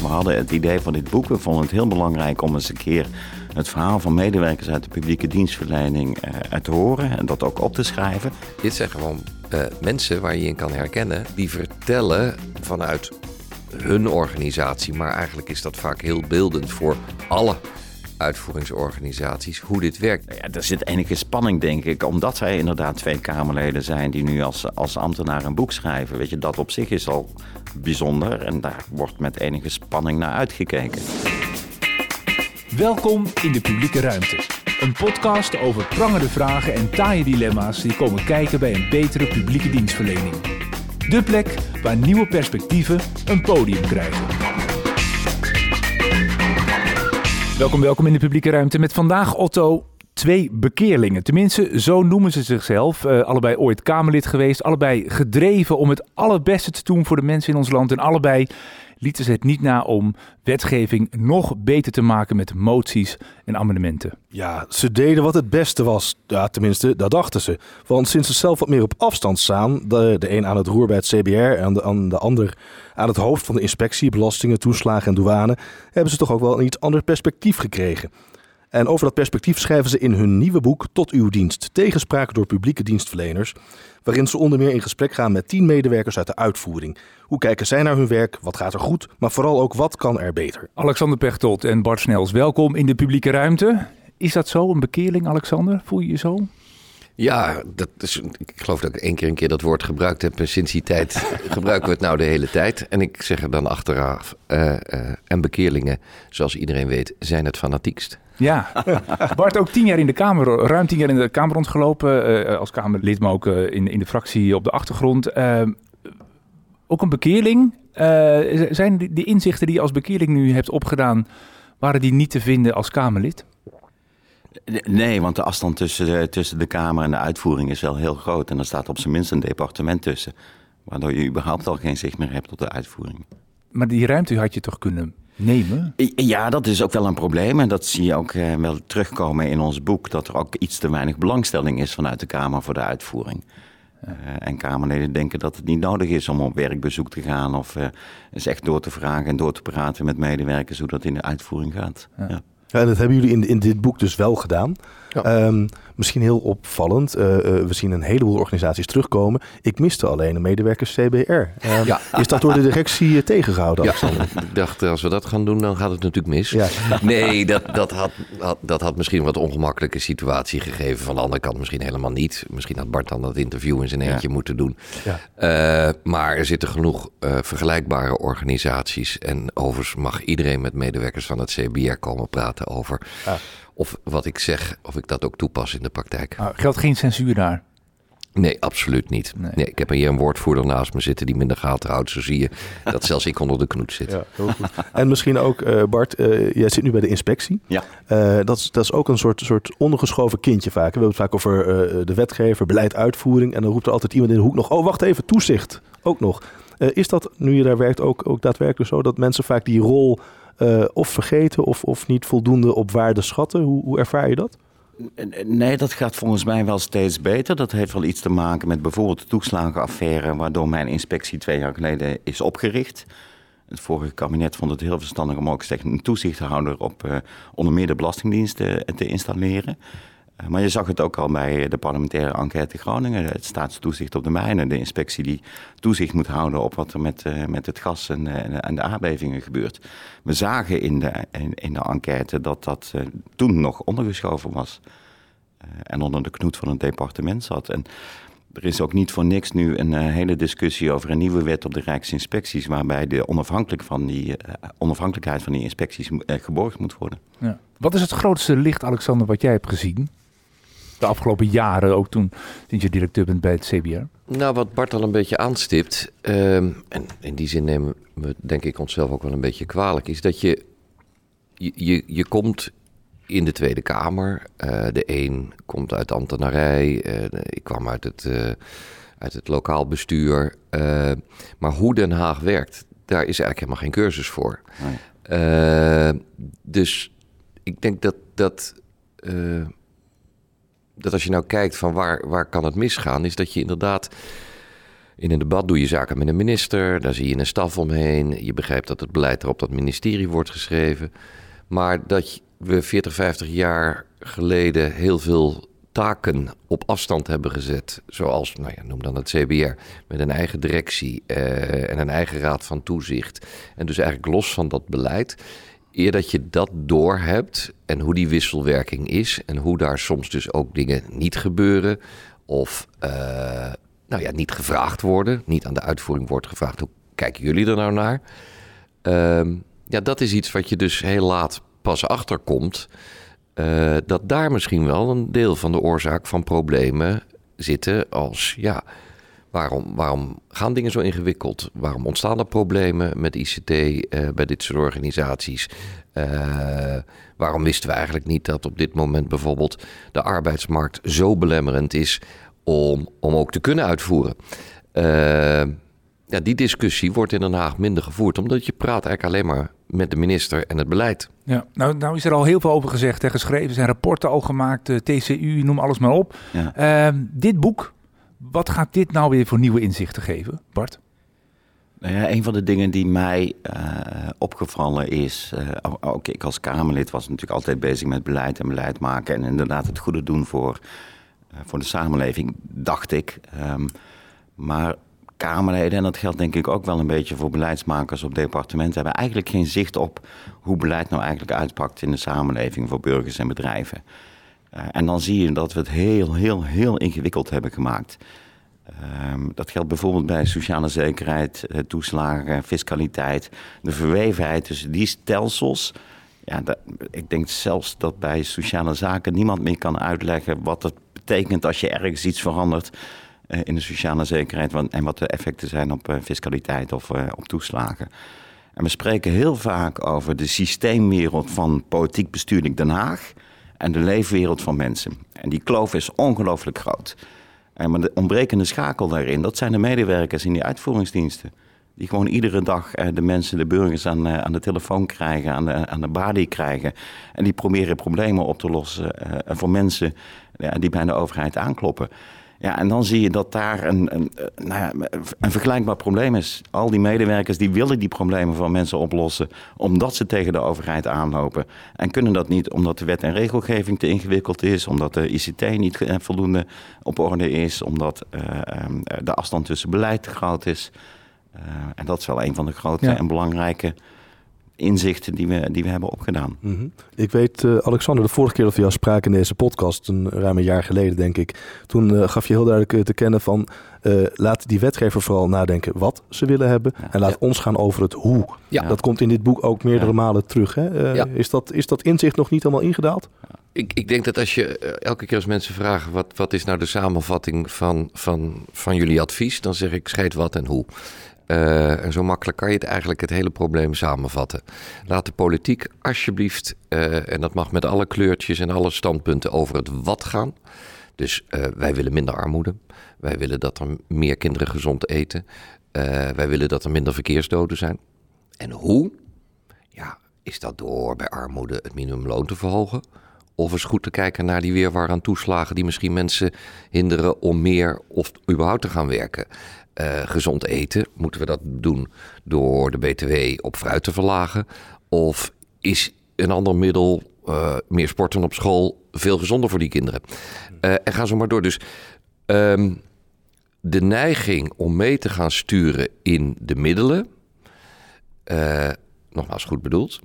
We hadden het idee van dit boek. We vonden het heel belangrijk om eens een keer het verhaal van medewerkers uit de publieke dienstverlening uh, te horen en dat ook op te schrijven. Dit zijn gewoon uh, mensen waar je in kan herkennen, die vertellen vanuit hun organisatie, maar eigenlijk is dat vaak heel beeldend voor alle uitvoeringsorganisaties hoe dit werkt. Ja, er zit enige spanning, denk ik, omdat zij inderdaad twee Kamerleden zijn die nu als, als ambtenaar een boek schrijven. Weet je, dat op zich is al bijzonder en daar wordt met enige spanning naar uitgekeken. Welkom in de publieke ruimte. Een podcast over prangende vragen en taaie dilemma's die komen kijken bij een betere publieke dienstverlening. De plek waar nieuwe perspectieven een podium krijgen. Welkom, welkom in de publieke ruimte met vandaag Otto. Twee bekeerlingen, tenminste zo noemen ze zichzelf. Uh, allebei ooit Kamerlid geweest, allebei gedreven om het allerbeste te doen voor de mensen in ons land. En allebei lieten ze het niet na om wetgeving nog beter te maken met moties en amendementen. Ja, ze deden wat het beste was. Ja, tenminste, dat dachten ze. Want sinds ze zelf wat meer op afstand staan, de, de een aan het roer bij het CBR en de, aan de ander aan het hoofd van de inspectie, belastingen, toeslagen en douane, hebben ze toch ook wel een iets ander perspectief gekregen. En over dat perspectief schrijven ze in hun nieuwe boek Tot uw dienst, tegenspraak door publieke dienstverleners, waarin ze onder meer in gesprek gaan met tien medewerkers uit de uitvoering. Hoe kijken zij naar hun werk, wat gaat er goed, maar vooral ook wat kan er beter. Alexander Pechtold en Bart Snels, welkom in de publieke ruimte. Is dat zo, een bekeerling, Alexander? Voel je je zo? Ja, dat is, ik geloof dat ik één keer een keer dat woord gebruikt heb. Sinds die tijd gebruiken we het nou de hele tijd. En ik zeg er dan achteraf. Uh, uh, en bekeerlingen, zoals iedereen weet, zijn het fanatiekst. Ja, Bart ook tien jaar in de Kamer, ruim tien jaar in de Kamer rondgelopen. Uh, als Kamerlid, maar ook in, in de fractie op de achtergrond. Ook een bekeerling. zijn die, die inzichten die je als bekeerling nu hebt opgedaan, waren die niet te vinden als Kamerlid? Nee, want de afstand tussen de, tussen de Kamer en de uitvoering is wel heel groot. En er staat op zijn minst een departement tussen. Waardoor je überhaupt al geen zicht meer hebt op de uitvoering. Maar die ruimte had je toch kunnen nemen? Ja, dat is ook wel een probleem. En dat zie je ook eh, wel terugkomen in ons boek. Dat er ook iets te weinig belangstelling is vanuit de Kamer voor de uitvoering. Uh, en Kamerleden denken dat het niet nodig is om op werkbezoek te gaan. Of uh, eens echt door te vragen en door te praten met medewerkers hoe dat in de uitvoering gaat. Ja. Ja. Ja, dat hebben jullie in, in dit boek dus wel gedaan. Ja. Um, misschien heel opvallend. Uh, uh, we zien een heleboel organisaties terugkomen. Ik miste alleen een medewerker CBR. Um, ja. Is dat door de directie uh, tegengehouden, ja. Ik dacht, als we dat gaan doen, dan gaat het natuurlijk mis. Ja. Nee, dat, dat, had, had, dat had misschien een wat ongemakkelijke situatie gegeven. Van de andere kant misschien helemaal niet. Misschien had Bart dan dat interview in zijn eentje moeten doen. maar er zitten genoeg vergelijkbare organisaties. En overigens mag iedereen met medewerkers van het CBR komen praten over of wat ik zeg, of ik dat ook toepas in de praktijk. Ah, geldt geen censuur daar? Nee, absoluut niet. Nee. nee. ik heb hier een woordvoerder naast me zitten die minder gaten houdt. Zo zie je dat zelfs ik onder de knoet zit. Ja, heel goed. En misschien ook, uh, Bart, uh, jij zit nu bij de inspectie. Ja. Uh, dat, is, dat is ook een soort, soort ondergeschoven kindje vaak. We hebben het vaak over de wetgever, beleid, uitvoering. En dan roept er altijd iemand in de hoek nog, oh wacht even, toezicht ook nog. is dat, nu je daar werkt, ook, ook daadwerkelijk zo dat mensen vaak die rol uh, of vergeten of, of niet voldoende op waarde schatten? Hoe, hoe ervaar je dat? Nee, dat gaat volgens mij wel steeds beter. Dat heeft wel iets te maken met bijvoorbeeld de toeslagenaffaire, waardoor mijn inspectie twee jaar geleden is opgericht. Het vorige kabinet vond het heel verstandig om ook een toezichthouder op uh, onder meer de Belastingdienst te installeren. Eh, maar je zag het ook al bij de parlementaire enquête Groningen. Het staatstoezicht op de mijnen. De inspectie die toezicht moet houden op wat er met, uh, met het gas en, uh, en, de aardbevingen gebeurt. We zagen in de, in, de enquête dat dat toen nog ondergeschoven was. en onder de knoet van het departement zat. En er is ook niet voor niks nu een hele discussie over een nieuwe wet op de Rijksinspecties. Waarbij de onafhankelijk van die, onafhankelijkheid van die inspecties geborgd moet worden. Ja. Wat is het grootste licht, Alexander, wat jij hebt gezien? De afgelopen jaren, ook toen sinds je directeur bent bij het CBR? Nou, wat Bart al een beetje aanstipt, um, en in die zin nemen we denk ik onszelf ook wel een beetje kwalijk, is dat je, je, je, je komt in de Tweede Kamer. Uh, de een komt uit de ambtenarij, uh, ik kwam uit het, uh, uit het lokaal bestuur. maar hoe Den Haag werkt, daar is eigenlijk helemaal geen cursus voor. Nee. dus ik denk dat dat dat als je nou kijkt van waar, waar kan het misgaan, is dat je inderdaad In een debat doe je zaken met een minister, daar zie je een staf omheen. Je begrijpt dat het beleid er op dat ministerie wordt geschreven. Maar dat we 40, 50 jaar geleden heel veel taken op afstand hebben gezet. Zoals, nou ja, noem dan het CBR, met een eigen directie eh, en een eigen raad van toezicht. En dus eigenlijk los van dat beleid. Eer dat je dat doorhebt en hoe die wisselwerking is en hoe daar soms dus ook dingen niet gebeuren of uh, nou ja, niet gevraagd worden, niet aan de uitvoering wordt gevraagd. Hoe kijken jullie er nou naar? Uh, ja, dat is iets wat je dus heel laat pas achterkomt. Uh, dat daar misschien wel een deel van de oorzaak van problemen zitten als ja. Waarom, waarom gaan dingen zo ingewikkeld? Waarom ontstaan er problemen met ICT uh, bij dit soort organisaties? Uh, waarom wisten we eigenlijk niet dat op dit moment bijvoorbeeld de arbeidsmarkt zo belemmerend is om, om ook te kunnen uitvoeren? Uh, ja, die discussie wordt in Den Haag minder gevoerd, omdat je praat eigenlijk alleen maar met de minister en het beleid. Ja, nou, nou is er al heel veel over gezegd en geschreven. Er zijn rapporten al gemaakt, TCU, noem alles maar op. Ja. Uh, dit boek, wat gaat dit nou weer voor nieuwe inzichten geven, Bart? Nou ja, een van de dingen die mij uh, opgevallen is, uh, ook ik als Kamerlid was natuurlijk altijd bezig met beleid en beleid maken en inderdaad het goede doen voor, uh, voor de samenleving, dacht ik. Um, maar Kamerleden, en dat geldt denk ik ook wel een beetje voor beleidsmakers op departementen, hebben eigenlijk geen zicht op hoe beleid nou eigenlijk uitpakt in de samenleving voor burgers en bedrijven. Uh, en dan zie je dat we het heel, heel, heel ingewikkeld hebben gemaakt. Um, dat geldt bijvoorbeeld bij sociale zekerheid, uh, toeslagen, fiscaliteit, de verwevenheid tussen die stelsels. Ja, ik denk zelfs dat bij sociale zaken niemand meer kan uitleggen wat het betekent als je ergens iets verandert uh, in de sociale zekerheid en wat de effecten zijn op fiscaliteit of op toeslagen. En we spreken heel vaak over de systeemwereld van politiek bestuurlijk Den Haag en de leefwereld van mensen. En die kloof is ongelooflijk groot. En maar de ontbrekende schakel daarin, dat zijn de medewerkers in die uitvoeringsdiensten. Die gewoon iedere dag de mensen, de burgers aan, aan de telefoon krijgen, aan de, aan de balie krijgen. En die proberen problemen op te lossen voor mensen die bij de overheid aankloppen. Ja, en dan zie je dat daar een, een, nou ja, een vergelijkbaar probleem is. Al die medewerkers die willen die problemen van mensen oplossen... omdat ze tegen de overheid aanlopen. En kunnen dat niet omdat de wet en regelgeving te ingewikkeld is... omdat de ICT niet voldoende op orde is... omdat uh, de afstand tussen beleid te groot is. Uh, en dat is wel een van de grote ja. en belangrijke inzichten die we, die we hebben opgedaan. Mm -hmm. Ik weet, uh, Alexander, de vorige keer dat we jou spraken in deze podcast, een ruim een jaar geleden denk ik, toen uh, gaf je heel duidelijk uh, te kennen van laat die wetgever vooral nadenken wat ze willen hebben ja. en laat ja. ons gaan over het hoe. Ja. Dat komt in dit boek ook meerdere malen terug. Hè? is, dat, is dat inzicht nog niet helemaal ingedaald? Ik, ik denk dat als je elke keer als mensen vragen wat, wat is nou de samenvatting van, van, van jullie advies, dan zeg ik scheid wat en hoe. Uh, en zo makkelijk kan je het eigenlijk het hele probleem samenvatten. Laat de politiek alsjeblieft, uh, en dat mag met alle kleurtjes en alle standpunten over het wat gaan. Dus uh, wij willen minder armoede. Wij willen dat er meer kinderen gezond eten. wij willen dat er minder verkeersdoden zijn. En hoe? Ja, is dat door bij armoede het minimumloon te verhogen? Of is goed te kijken naar die weerwar toeslagen die misschien mensen hinderen om meer of überhaupt te gaan werken? Uh, gezond eten, moeten we dat doen door de BTW op fruit te verlagen? Of is een ander middel, uh, meer sporten op school, veel gezonder voor die kinderen? Uh, en gaan zo maar door. Dus um, de neiging om mee te gaan sturen in de middelen, nogmaals goed bedoeld,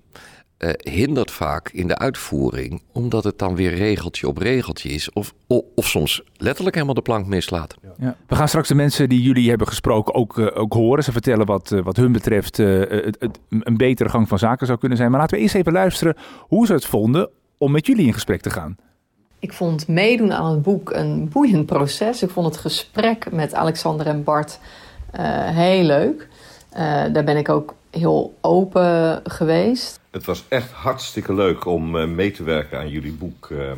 uh, hindert vaak in de uitvoering, omdat het dan weer regeltje op regeltje is. Of, of, of soms letterlijk helemaal de plank mislaat. Ja. Ja. We gaan straks de mensen die jullie hebben gesproken ook, uh, ook horen. Ze vertellen wat, uh, wat hun betreft het, het, een betere gang van zaken zou kunnen zijn. Maar laten we eerst even luisteren hoe ze het vonden om met jullie in gesprek te gaan. Ik vond meedoen aan het boek een boeiend proces. Ik vond het gesprek met Alexander en Bart heel leuk. daar ben ik ook heel open geweest. Het was echt hartstikke leuk om uh, mee te werken aan jullie boek. Uh,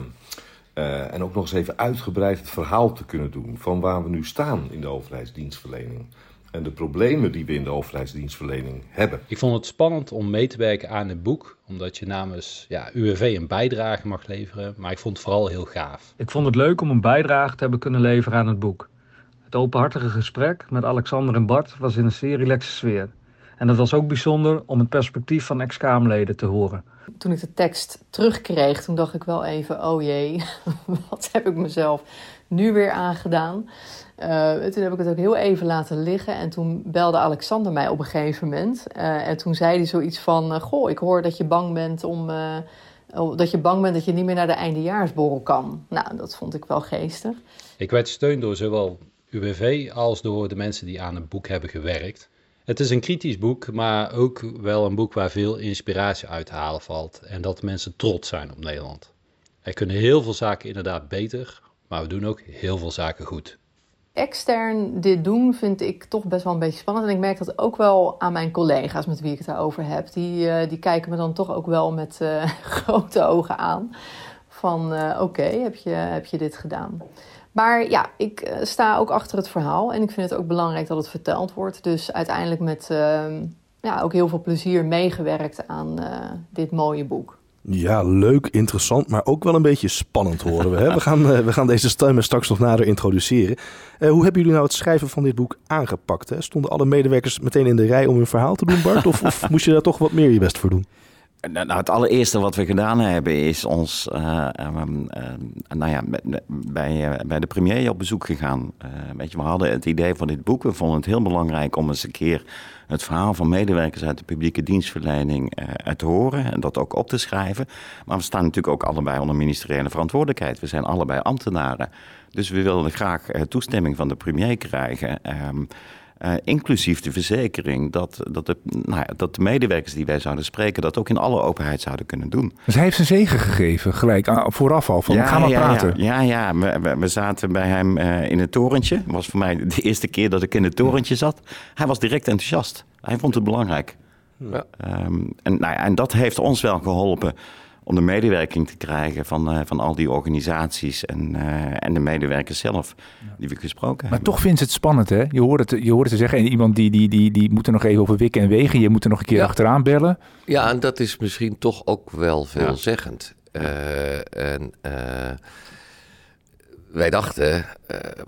uh, en ook nog eens even uitgebreid het verhaal te kunnen doen van waar we nu staan in de overheidsdienstverlening. En de problemen die we in de overheidsdienstverlening hebben. Ik vond het spannend om mee te werken aan het boek, omdat je namens ja, UWV een bijdrage mag leveren. Maar ik vond het vooral heel gaaf. Ik vond het leuk om een bijdrage te hebben kunnen leveren aan het boek. Het Het openhartige gesprek met Alexander en Bart was in een zeer relaxe sfeer. En het was ook bijzonder om het perspectief van ex-Kamerleden te horen. Toen ik de tekst terugkreeg, toen dacht ik wel even: oh jee, wat heb ik mezelf nu weer aangedaan? Uh, toen heb ik het ook heel even laten liggen. En toen belde Alexander mij op een gegeven moment. Uh, en toen zei hij zoiets van: uh, Goh, ik hoor dat je bang bent om. dat je bang bent dat je niet meer naar de eindejaarsborrel kan. Nou, dat vond ik wel geestig. Ik werd steun door zowel UWV als door de mensen die aan het boek hebben gewerkt. Het is een kritisch boek, maar ook wel een boek waar veel inspiratie uit te halen valt. En dat mensen trots zijn op Nederland. Er kunnen heel veel zaken inderdaad beter, maar we doen ook heel veel zaken goed. Extern dit doen vind ik toch best wel een beetje spannend. En ik merk dat ook wel aan mijn collega's met wie ik het daarover heb. Die, uh, die kijken me dan toch ook wel met uh, grote ogen aan. Van uh, oké, heb, je, heb je dit gedaan? Maar ja, ik uh, sta ook achter het verhaal en ik vind het ook belangrijk dat het verteld wordt. Dus uiteindelijk met uh, ja, ook heel veel plezier meegewerkt aan uh, dit mooie boek. Ja, leuk, interessant, maar ook wel een beetje spannend horen we. Hè? We, gaan, we gaan deze stemmen straks nog nader introduceren. hoe hebben jullie nou het schrijven van dit boek aangepakt? Hè? Stonden alle medewerkers meteen in de rij om hun verhaal te doen, Bart? Of, of moest je daar toch wat meer je best voor doen? Nou, het allereerste wat we gedaan hebben is ons uh, uh, nou ja, bij, bij de premier op bezoek gegaan. weet je, we hadden het idee van dit boek. We vonden het heel belangrijk om eens een keer het verhaal van medewerkers uit de publieke dienstverlening te horen en dat ook op te schrijven. Maar we staan natuurlijk ook allebei onder ministeriële verantwoordelijkheid. We zijn allebei ambtenaren. Dus we wilden graag toestemming van de premier krijgen. Ehm, uh, inclusief de verzekering dat, dat, de, nou ja, dat de medewerkers die wij zouden spreken dat ook in alle openheid zouden kunnen doen. Dus hij heeft zijn zegen gegeven gelijk ah, vooraf al van ja, ga maar ja, praten. Ja, ja, ja. We, we, zaten bij hem uh, in het torentje. Het was voor mij de eerste keer dat ik in het torentje zat. Hij was direct enthousiast. Hij vond het belangrijk. Ja. Um, en, nou ja, en dat heeft ons wel geholpen om de medewerking te krijgen van, uh, van al die organisaties en, uh, en de medewerkers zelf die we gesproken maar hebben. Maar toch vindt het spannend, hè? Je hoort het, je hoort het te zeggen. En iemand die, die, die, die moet er nog even over wikken en wegen. Je moet er nog een keer ja. achteraan bellen. Ja, en dat is misschien toch ook wel veelzeggend. Ja. Uh, en wij dachten,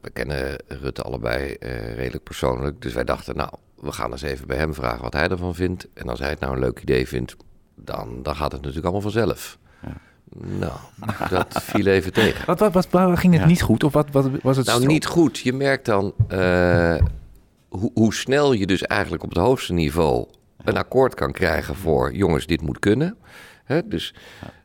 we kennen Rutte allebei redelijk persoonlijk. Dus wij dachten, nou, we gaan eens even bij hem vragen wat hij ervan vindt. En als hij het nou een leuk idee vindt, dan, dan gaat het natuurlijk allemaal vanzelf. Ja. Nou, dat viel even tegen. Wat, wat, wat, waar ging het ja. niet goed? Of wat, wat was het nou, niet goed. Je merkt dan uh, hoe, hoe snel je dus eigenlijk op het hoogste niveau een akkoord kan krijgen voor... jongens, dit moet kunnen. Hè? Dus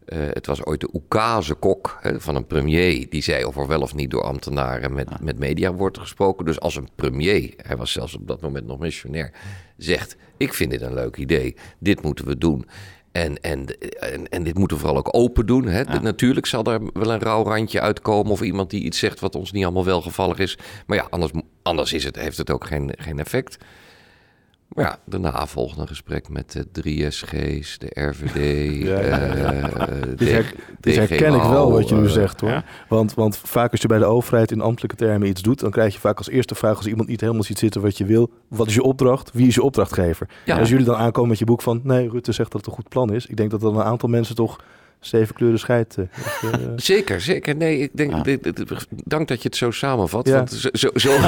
uh, het was ooit de oekase kok hè, van een premier... die zei of er wel of niet door ambtenaren met, met media wordt gesproken. Dus als een premier, hij was zelfs op dat moment nog missionair... zegt, ik vind dit een leuk idee, dit moeten we doen... En, en, en, en, dit moeten we vooral ook open doen. Hè? Ja. Natuurlijk zal er wel een rauw randje uitkomen... of iemand die iets zegt wat ons niet allemaal welgevallig is. Maar ja, anders, anders is het, heeft het ook geen, geen effect. Maar ja, daarna volgde een gesprek met de 3SG's, de RVD. ja, ja, ja. Uh, her, dus herken ik wel wat je nu zegt hoor. Ja. Want, want vaak als je bij de overheid in ambtelijke termen iets doet... dan krijg je vaak als eerste vraag als iemand niet helemaal ziet zitten wat je wil... wat is je opdracht? Wie is je opdrachtgever? En als jullie dan aankomen met je boek van... nee, Rutte zegt dat het een goed plan is. Ik denk dat dan een aantal mensen toch zeven kleuren scheid. Uh, zeker, zeker. Nee, ik denk, ja. dit, dit, dank dat je het zo samenvat. Ja. Want zo, zo, zo,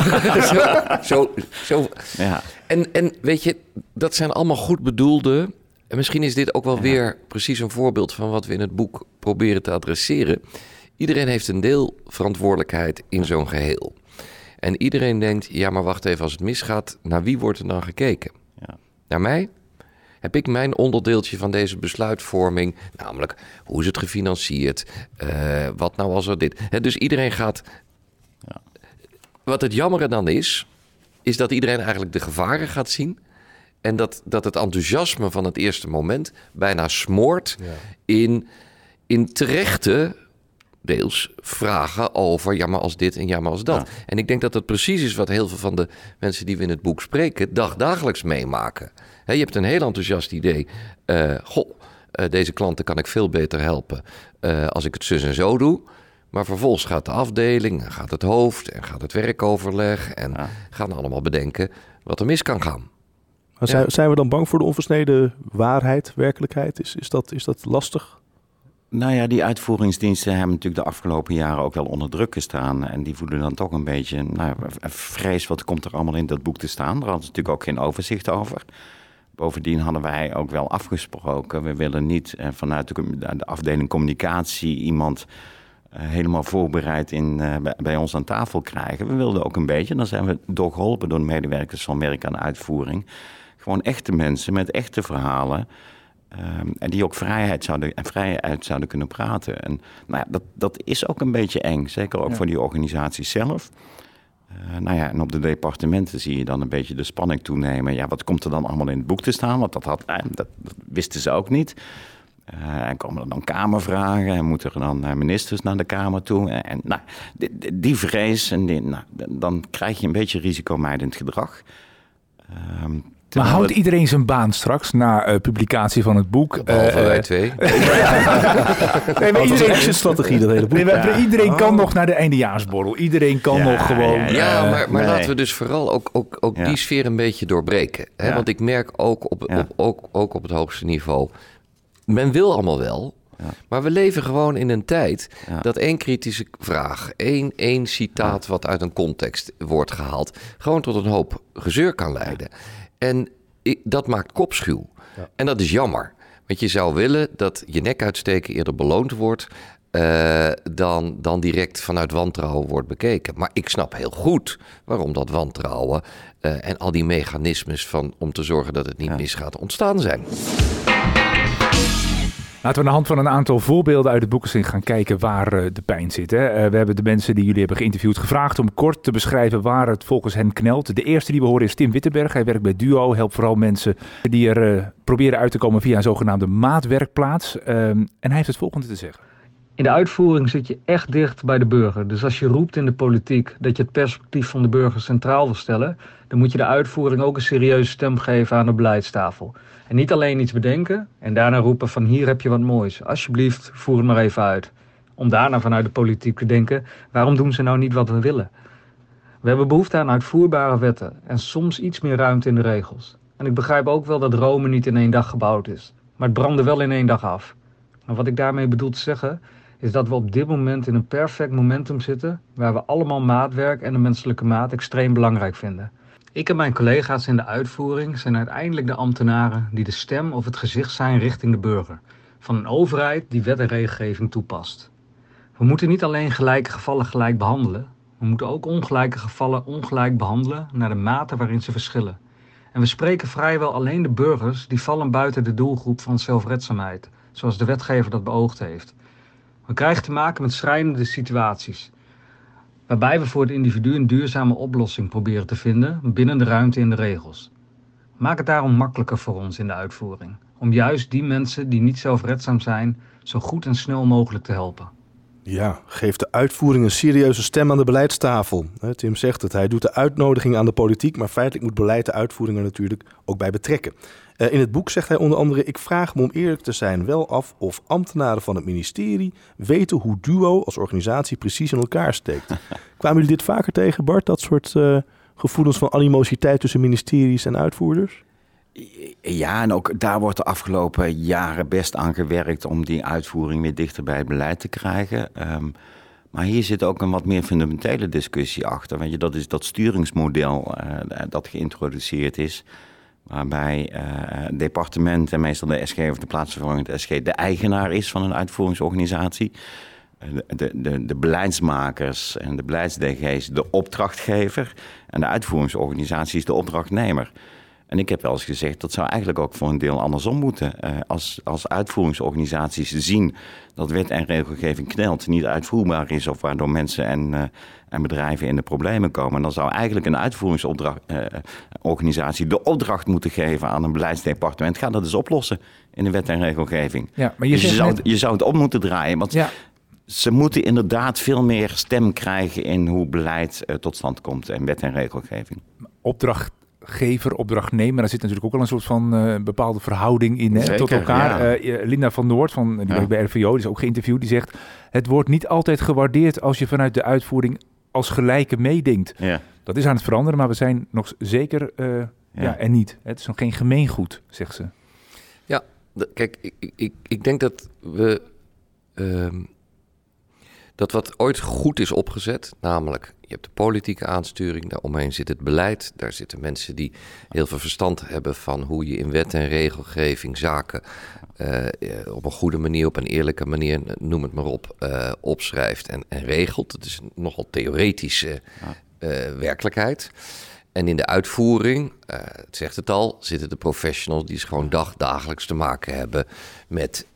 zo, zo, zo. Ja. En, en weet je, dat zijn allemaal goed bedoelde. En misschien is dit ook wel ja. weer precies een voorbeeld van wat we in het boek proberen te adresseren. Iedereen heeft een deel verantwoordelijkheid in zo'n geheel. En iedereen denkt, ja, maar wacht even, als het misgaat, naar wie wordt er dan gekeken? Naar mij? Heb ik mijn onderdeeltje van deze besluitvorming, namelijk hoe is het gefinancierd, uh, wat nou als er dit. He, dus iedereen gaat. Ja. Wat het jammere dan is, is dat iedereen eigenlijk de gevaren gaat zien. En dat, dat het enthousiasme van het eerste moment bijna smoort ja. in, in terechte deels vragen over ja maar als dit en ja maar als dat. Ja. En ik denk dat dat precies is wat heel veel van de mensen die we in het boek spreken dagdagelijks meemaken. He, je hebt een heel enthousiast idee. Uh, goh, uh, deze klanten kan ik veel beter helpen uh, als ik het zus en zo doe. Maar vervolgens gaat de afdeling, gaat het hoofd en gaat het werkoverleg en ja. gaan allemaal bedenken wat er mis kan gaan. Maar zijn, zijn we dan bang voor de onversneden waarheid, werkelijkheid? Is, is, dat, is dat lastig? Nou ja, die uitvoeringsdiensten hebben natuurlijk de afgelopen jaren ook wel onder druk gestaan. En die voelen dan toch een beetje nou, vrees wat komt er allemaal in dat boek te staan. Daar hadden ze natuurlijk ook geen overzicht over. Bovendien hadden wij ook wel afgesproken. We willen niet eh, vanuit de, afdeling communicatie iemand eh, helemaal voorbereid in, eh, bij, ons aan tafel krijgen. We wilden ook een beetje, dan zijn we doorgeholpen door de medewerkers van Werk aan Uitvoering. Gewoon echte mensen met echte verhalen. Ehm, en die ook vrijheid zouden, en vrijheid zouden kunnen praten. En nou ja, dat, dat is ook een beetje eng. Zeker ook voor die organisatie zelf. Uh, nou ja, en op de departementen zie je dan een beetje de spanning toenemen. Ja, wat komt er dan allemaal in het boek te staan? Want dat, had, eh, dat, dat wisten ze ook niet. Uh, en komen er dan kamervragen en moeten er dan ministers naar de Kamer toe. En, nou, die, die vrees, en die, nou, dan krijg je een beetje risicomijdend gedrag. Uh, maar houdt iedereen zijn baan straks na uh, publicatie van het boek? Behalve uh, wij twee. nee, maar iedereen, strategie dat hele boek. Nee, maar Iedereen kan oh. nog naar de eindejaarsborrel. Iedereen kan ja, nog gewoon... Ja, ja maar, maar nee. laten we dus vooral ook, ook, ook die sfeer een beetje doorbreken. Hè? Want ik merk ook op, op, ook, ook op het hoogste niveau... Men wil allemaal wel, ja. Maar we leven gewoon in een tijd dat één kritische vraag, één, één citaat wat uit een context wordt gehaald, gewoon tot een hoop gezeur kan leiden. En dat maakt kopschuw. Ja. En dat is jammer. Want je zou willen dat je nek uitsteken eerder beloond wordt. Uh, dan, dan direct vanuit wantrouwen wordt bekeken. Maar ik snap heel goed waarom dat wantrouwen uh, en al die mechanismes van, om te zorgen dat het niet ja. misgaat ontstaan zijn. Laten we aan de hand van een aantal voorbeelden uit het boek eens gaan kijken waar uh, de pijn zit. Hè. Uh, we hebben de mensen die jullie hebben geïnterviewd gevraagd om kort te beschrijven waar het volgens hen knelt. De eerste die we horen is Tim Wittenberg. Hij werkt bij Duo, helpt vooral mensen die er uh, proberen uit te komen via een zogenaamde maatwerkplaats. Ehm, en hij heeft het volgende te zeggen. In de uitvoering zit je echt dicht bij de burger. Dus als je roept in de politiek dat je het perspectief van de burger centraal wil stellen, dan moet je de uitvoering ook een serieuze stem geven aan de beleidstafel. En niet alleen iets bedenken en daarna roepen van hier heb je wat moois. Alsjeblieft, voer het maar even uit. Om daarna vanuit de politiek te denken, waarom doen ze nou niet wat we willen? We hebben behoefte aan uitvoerbare wetten en soms iets meer ruimte in de regels. En ik begrijp ook wel dat Rome niet in één dag gebouwd is. Maar het brandde wel in één dag af. Maar wat ik daarmee bedoel te zeggen, is dat we op dit moment in een perfect momentum zitten waar we allemaal maatwerk en de menselijke maat extreem belangrijk vinden. Ik en mijn collega's in de uitvoering zijn uiteindelijk de ambtenaren die de stem of het gezicht zijn richting de burger. Van een overheid die wet en regelgeving toepast. We moeten niet alleen gelijke gevallen gelijk behandelen, we moeten ook ongelijke gevallen ongelijk behandelen naar de mate waarin ze verschillen. En we spreken vrijwel alleen de burgers die vallen buiten de doelgroep van zelfredzaamheid, zoals de wetgever dat beoogd heeft. We krijgen te maken met schrijnende situaties waarbij we voor het individu een duurzame oplossing proberen te vinden binnen de ruimte en de regels. Maak het daarom makkelijker voor ons in de uitvoering, om juist die mensen die niet zelfredzaam zijn, zo goed en snel mogelijk te helpen. Ja, geef de uitvoering een serieuze stem aan de beleidstafel. Tim zegt het, hij doet de uitnodiging aan de politiek, maar feitelijk moet beleid de uitvoering er natuurlijk ook bij betrekken. Uh, in het boek zegt hij onder andere: Ik vraag me om eerlijk te zijn wel af of ambtenaren van het ministerie weten hoe Duo als organisatie precies in elkaar steekt. Kwamen jullie dit vaker tegen, Bart? Dat soort uh, gevoelens van animositeit tussen ministeries en uitvoerders? Ja, en ook daar wordt de afgelopen jaren best aan gewerkt om die uitvoering weer dichter bij het beleid te krijgen. Um, maar hier zit ook een wat meer fundamentele discussie achter. Weet je, dat is dat sturingsmodel uh, dat geïntroduceerd is. Waarbij uh, departement en meestal de SG of de plaatsvervangende SG de eigenaar is van een uitvoeringsorganisatie. De, de, de, beleidsmakers en de beleidsDG's de opdrachtgever. En de uitvoeringsorganisatie is de opdrachtnemer. En ik heb wel eens gezegd, dat zou eigenlijk ook voor een deel andersom moeten. Als, als uitvoeringsorganisaties zien dat wet en regelgeving knelt, niet uitvoerbaar is of waardoor mensen en, en bedrijven in de problemen komen, dan zou eigenlijk een uitvoeringsorganisatie uh, de opdracht moeten geven aan een beleidsdepartement. Ga dat eens oplossen in de wet en regelgeving. Ja, maar je, dus je, zou, je zou het op moeten draaien. Want ja ze moeten inderdaad veel meer stem krijgen in hoe beleid tot stand komt en wet en regelgeving. Opdracht opdrachtgever, opdrachtnemer. Daar zit natuurlijk ook wel een soort van uh, bepaalde verhouding in hè, tot elkaar. Uh, Linda van Noord van die ja. bij RVO, die is ook geïnterviewd, die zegt: het wordt niet altijd gewaardeerd als je vanuit de uitvoering als gelijke meedenkt. Ja. Dat is aan het veranderen, maar we zijn nog zeker uh, ja. en niet. Het is nog geen gemeengoed, zegt ze. Ja, kijk, ik, ik, ik denk dat we ehm, dat wat ooit goed is opgezet, namelijk je hebt de politieke aansturing, daaromheen zit het beleid, daar zitten mensen die heel veel verstand hebben van hoe je in wet en regelgeving zaken uh, op een goede manier, op een eerlijke manier, noem het maar op, uh, opschrijft en, en, regelt. Het is nogal theoretische uh, werkelijkheid. En in de uitvoering, het zegt het al, zitten de professionals die gewoon dag, dagelijks te maken hebben met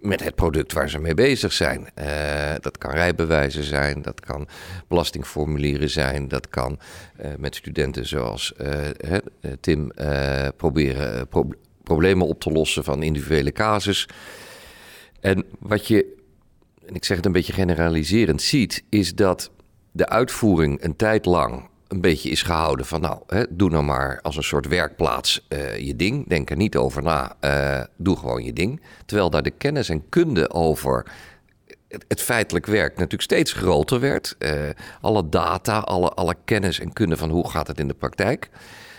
met het product waar ze mee bezig zijn. Uh, dat kan rijbewijzen zijn, dat kan belastingformulieren zijn, dat kan uh, met studenten zoals uh, Tim proberen pro problemen op te lossen van individuele casus. En wat je, en ik zeg het een beetje generaliserend, ziet, is dat de uitvoering een tijd lang een beetje is gehouden van nou, hè, doe nou maar als een soort werkplaats uh, je ding. Denk er niet over na, uh, doe gewoon je ding. Terwijl daar de kennis en kunde over het, feitelijk werk natuurlijk steeds groter werd. Uh, alle data, alle, alle kennis en kunde van hoe gaat het in de praktijk.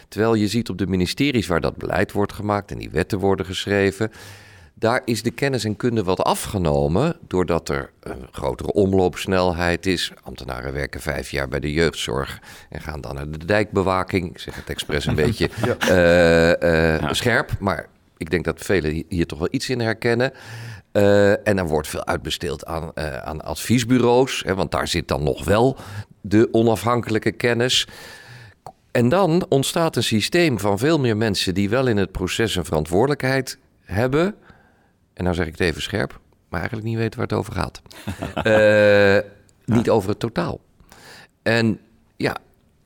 Terwijl je ziet op de ministeries waar dat beleid wordt gemaakt en die wetten worden geschreven daar is de kennis en kunde wat afgenomen doordat er een grotere omloopsnelheid is. Ambtenaren werken vijf jaar bij de jeugdzorg en gaan dan naar de dijkbewaking. Ik zeg het expres een beetje uh, uh, scherp, maar ik denk dat velen hier toch wel iets in herkennen. Uh, en er wordt veel uitbesteed aan, aan adviesbureaus, hè, want daar zit dan nog wel de onafhankelijke kennis. En dan ontstaat een systeem van veel meer mensen die wel in het proces een verantwoordelijkheid hebben en nou zeg ik het even scherp, maar eigenlijk niet weten waar het over gaat. uh, niet over het totaal. En ja,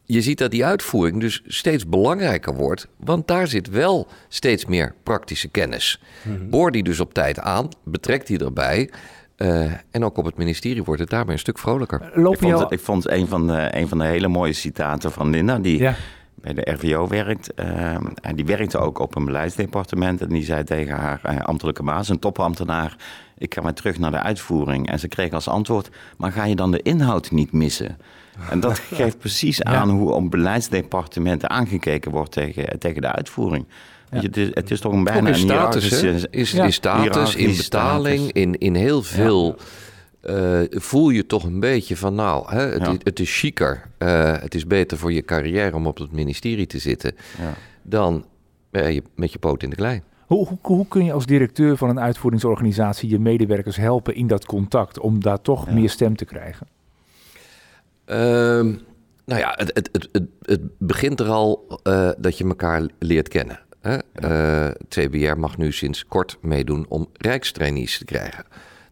je ziet dat die uitvoering dus steeds belangrijker wordt, want daar zit wel steeds meer praktische kennis. Mm Boor die dus op tijd aan, betrekt die erbij. Uh, en ook op het ministerie wordt het daarmee een stuk vrolijker. Ik vond, het, ik vond een, van de, een van de hele mooie citaten van Linda, die ja bij de RVO werkt. Uh, en die werkte ook op een beleidsdepartement. En die zei tegen haar uh, ambtelijke baas, een topambtenaar... ik ga maar terug naar de uitvoering. En ze kreeg als antwoord, maar ga je dan de inhoud niet missen? En dat geeft precies aan hoe op beleidsdepartementen aangekeken wordt tegen, tegen de uitvoering. Ja. Je, het, is, het, is, toch een bijna een status, is, ja. is status, in betaling, in, in heel veel... Uh, voel je toch een beetje van, nou, hè, het, is, het is chiquer. Uh, het is beter voor je carrière om op het ministerie te zitten ja. dan uh, je, met je poot in de klei. Hoe, hoe, hoe, kun je als directeur van een uitvoeringsorganisatie je medewerkers helpen in dat contact om daar toch ja. meer stem te krijgen? Ehm, nou ja, het, het, het, het, begint er al dat je elkaar leert kennen. Hè? CBR mag nu sinds kort meedoen om rijkstrainees te krijgen.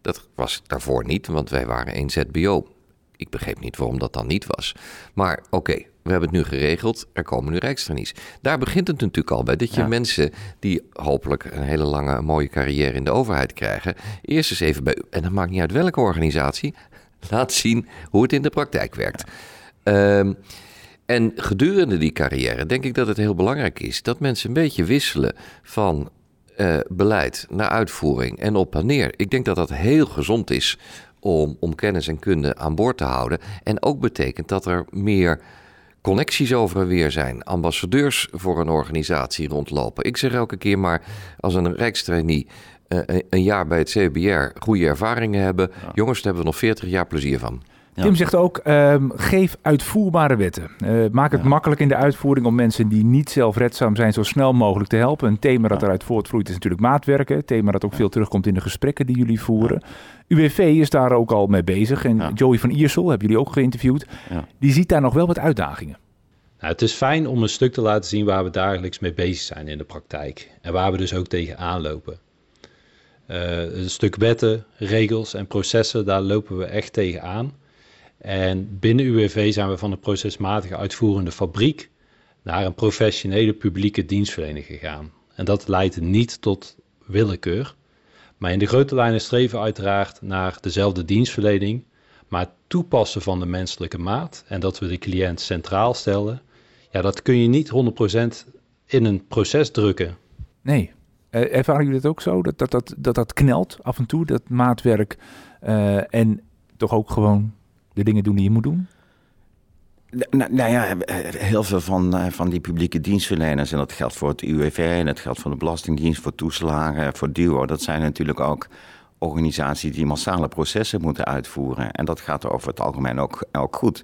Dat was daarvoor niet, want wij waren één ZBO. Ik begreep niet waarom dat dan niet was. Maar oké, we hebben het nu geregeld. Er komen nu rijkstrainees. Daar begint het natuurlijk al bij. Dat je mensen die hopelijk een hele lange mooie carrière in de overheid krijgen. Eerst eens even bij. En dat maakt niet uit welke organisatie. Laat zien hoe het in de praktijk werkt. Um, en gedurende die carrière denk ik dat het heel belangrijk is dat mensen een beetje wisselen van uh, beleid naar uitvoering en op en neer. Ik denk dat dat heel gezond is om, om kennis en kunde aan boord te houden. En ook betekent dat er meer connecties over en weer zijn. Ambassadeurs voor een organisatie rondlopen. Ik zeg elke keer maar, als een rijkstrainee uh, een jaar bij het CBR goede ervaringen hebben... jongens, daar hebben we nog 40 jaar plezier van. Tim zegt ook, um, geef uitvoerbare wetten. Uh, maak het ja. makkelijk in de uitvoering om mensen die niet zelfredzaam zijn zo snel mogelijk te helpen. Een thema dat eruit voortvloeit is natuurlijk maatwerken. Een thema dat ook veel terugkomt in de gesprekken die jullie voeren. UWV is daar ook al mee bezig. En Joey van Iersel, hebben jullie ook geïnterviewd. Die ziet daar nog wel wat uitdagingen. Nou, het is fijn om een stuk te laten zien waar we dagelijks mee bezig zijn in de praktijk. En waar we dus ook tegen aanlopen. Uh, een stuk wetten, regels en processen, daar lopen we echt tegen aan. En binnen UWV zijn we van een procesmatige uitvoerende fabriek naar een professionele publieke dienstverlening gegaan. En dat leidt niet tot willekeur, maar in de grote lijnen streven uiteraard naar dezelfde dienstverlening, maar toepassen van de menselijke maat en dat we de cliënt centraal stellen, ja, dat kun je niet 100% in een proces drukken. Nee. Uh, ervaren jullie het ook zo, dat dat, dat, dat dat knelt af en toe, dat maatwerk uh, en toch ook gewoon de dingen doen die je moet doen? Nou, ja, heel veel van, eh, van die publieke dienstverleners, en dat geldt voor het UWV en dat geldt voor de Belastingdienst, voor toeslagen, voor DUO, dat zijn natuurlijk ook organisaties die massale processen moeten uitvoeren. En dat gaat over het algemeen ook, ook goed.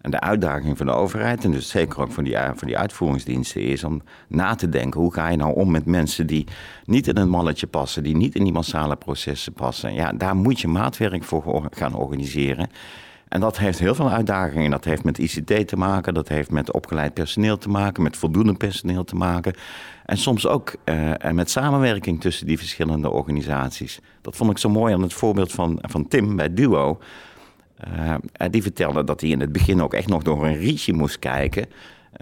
En de uitdaging van de overheid, en dus zeker ook van die, van die uitvoeringsdiensten, is om na te denken: hoe ga je nou om met mensen die niet in een malletje passen, die niet in die massale processen passen? Ja, daar moet je maatwerk voor gaan organiseren. En dat heeft heel veel uitdagingen. Dat heeft met ICT te maken, dat heeft met opgeleid personeel te maken, met voldoende personeel te maken. En soms ook uh, met samenwerking tussen die verschillende organisaties. Dat vond ik zo mooi aan het voorbeeld van, van Tim bij Duo. Uh, die vertelde dat hij in het begin ook echt nog door een rietje moest kijken.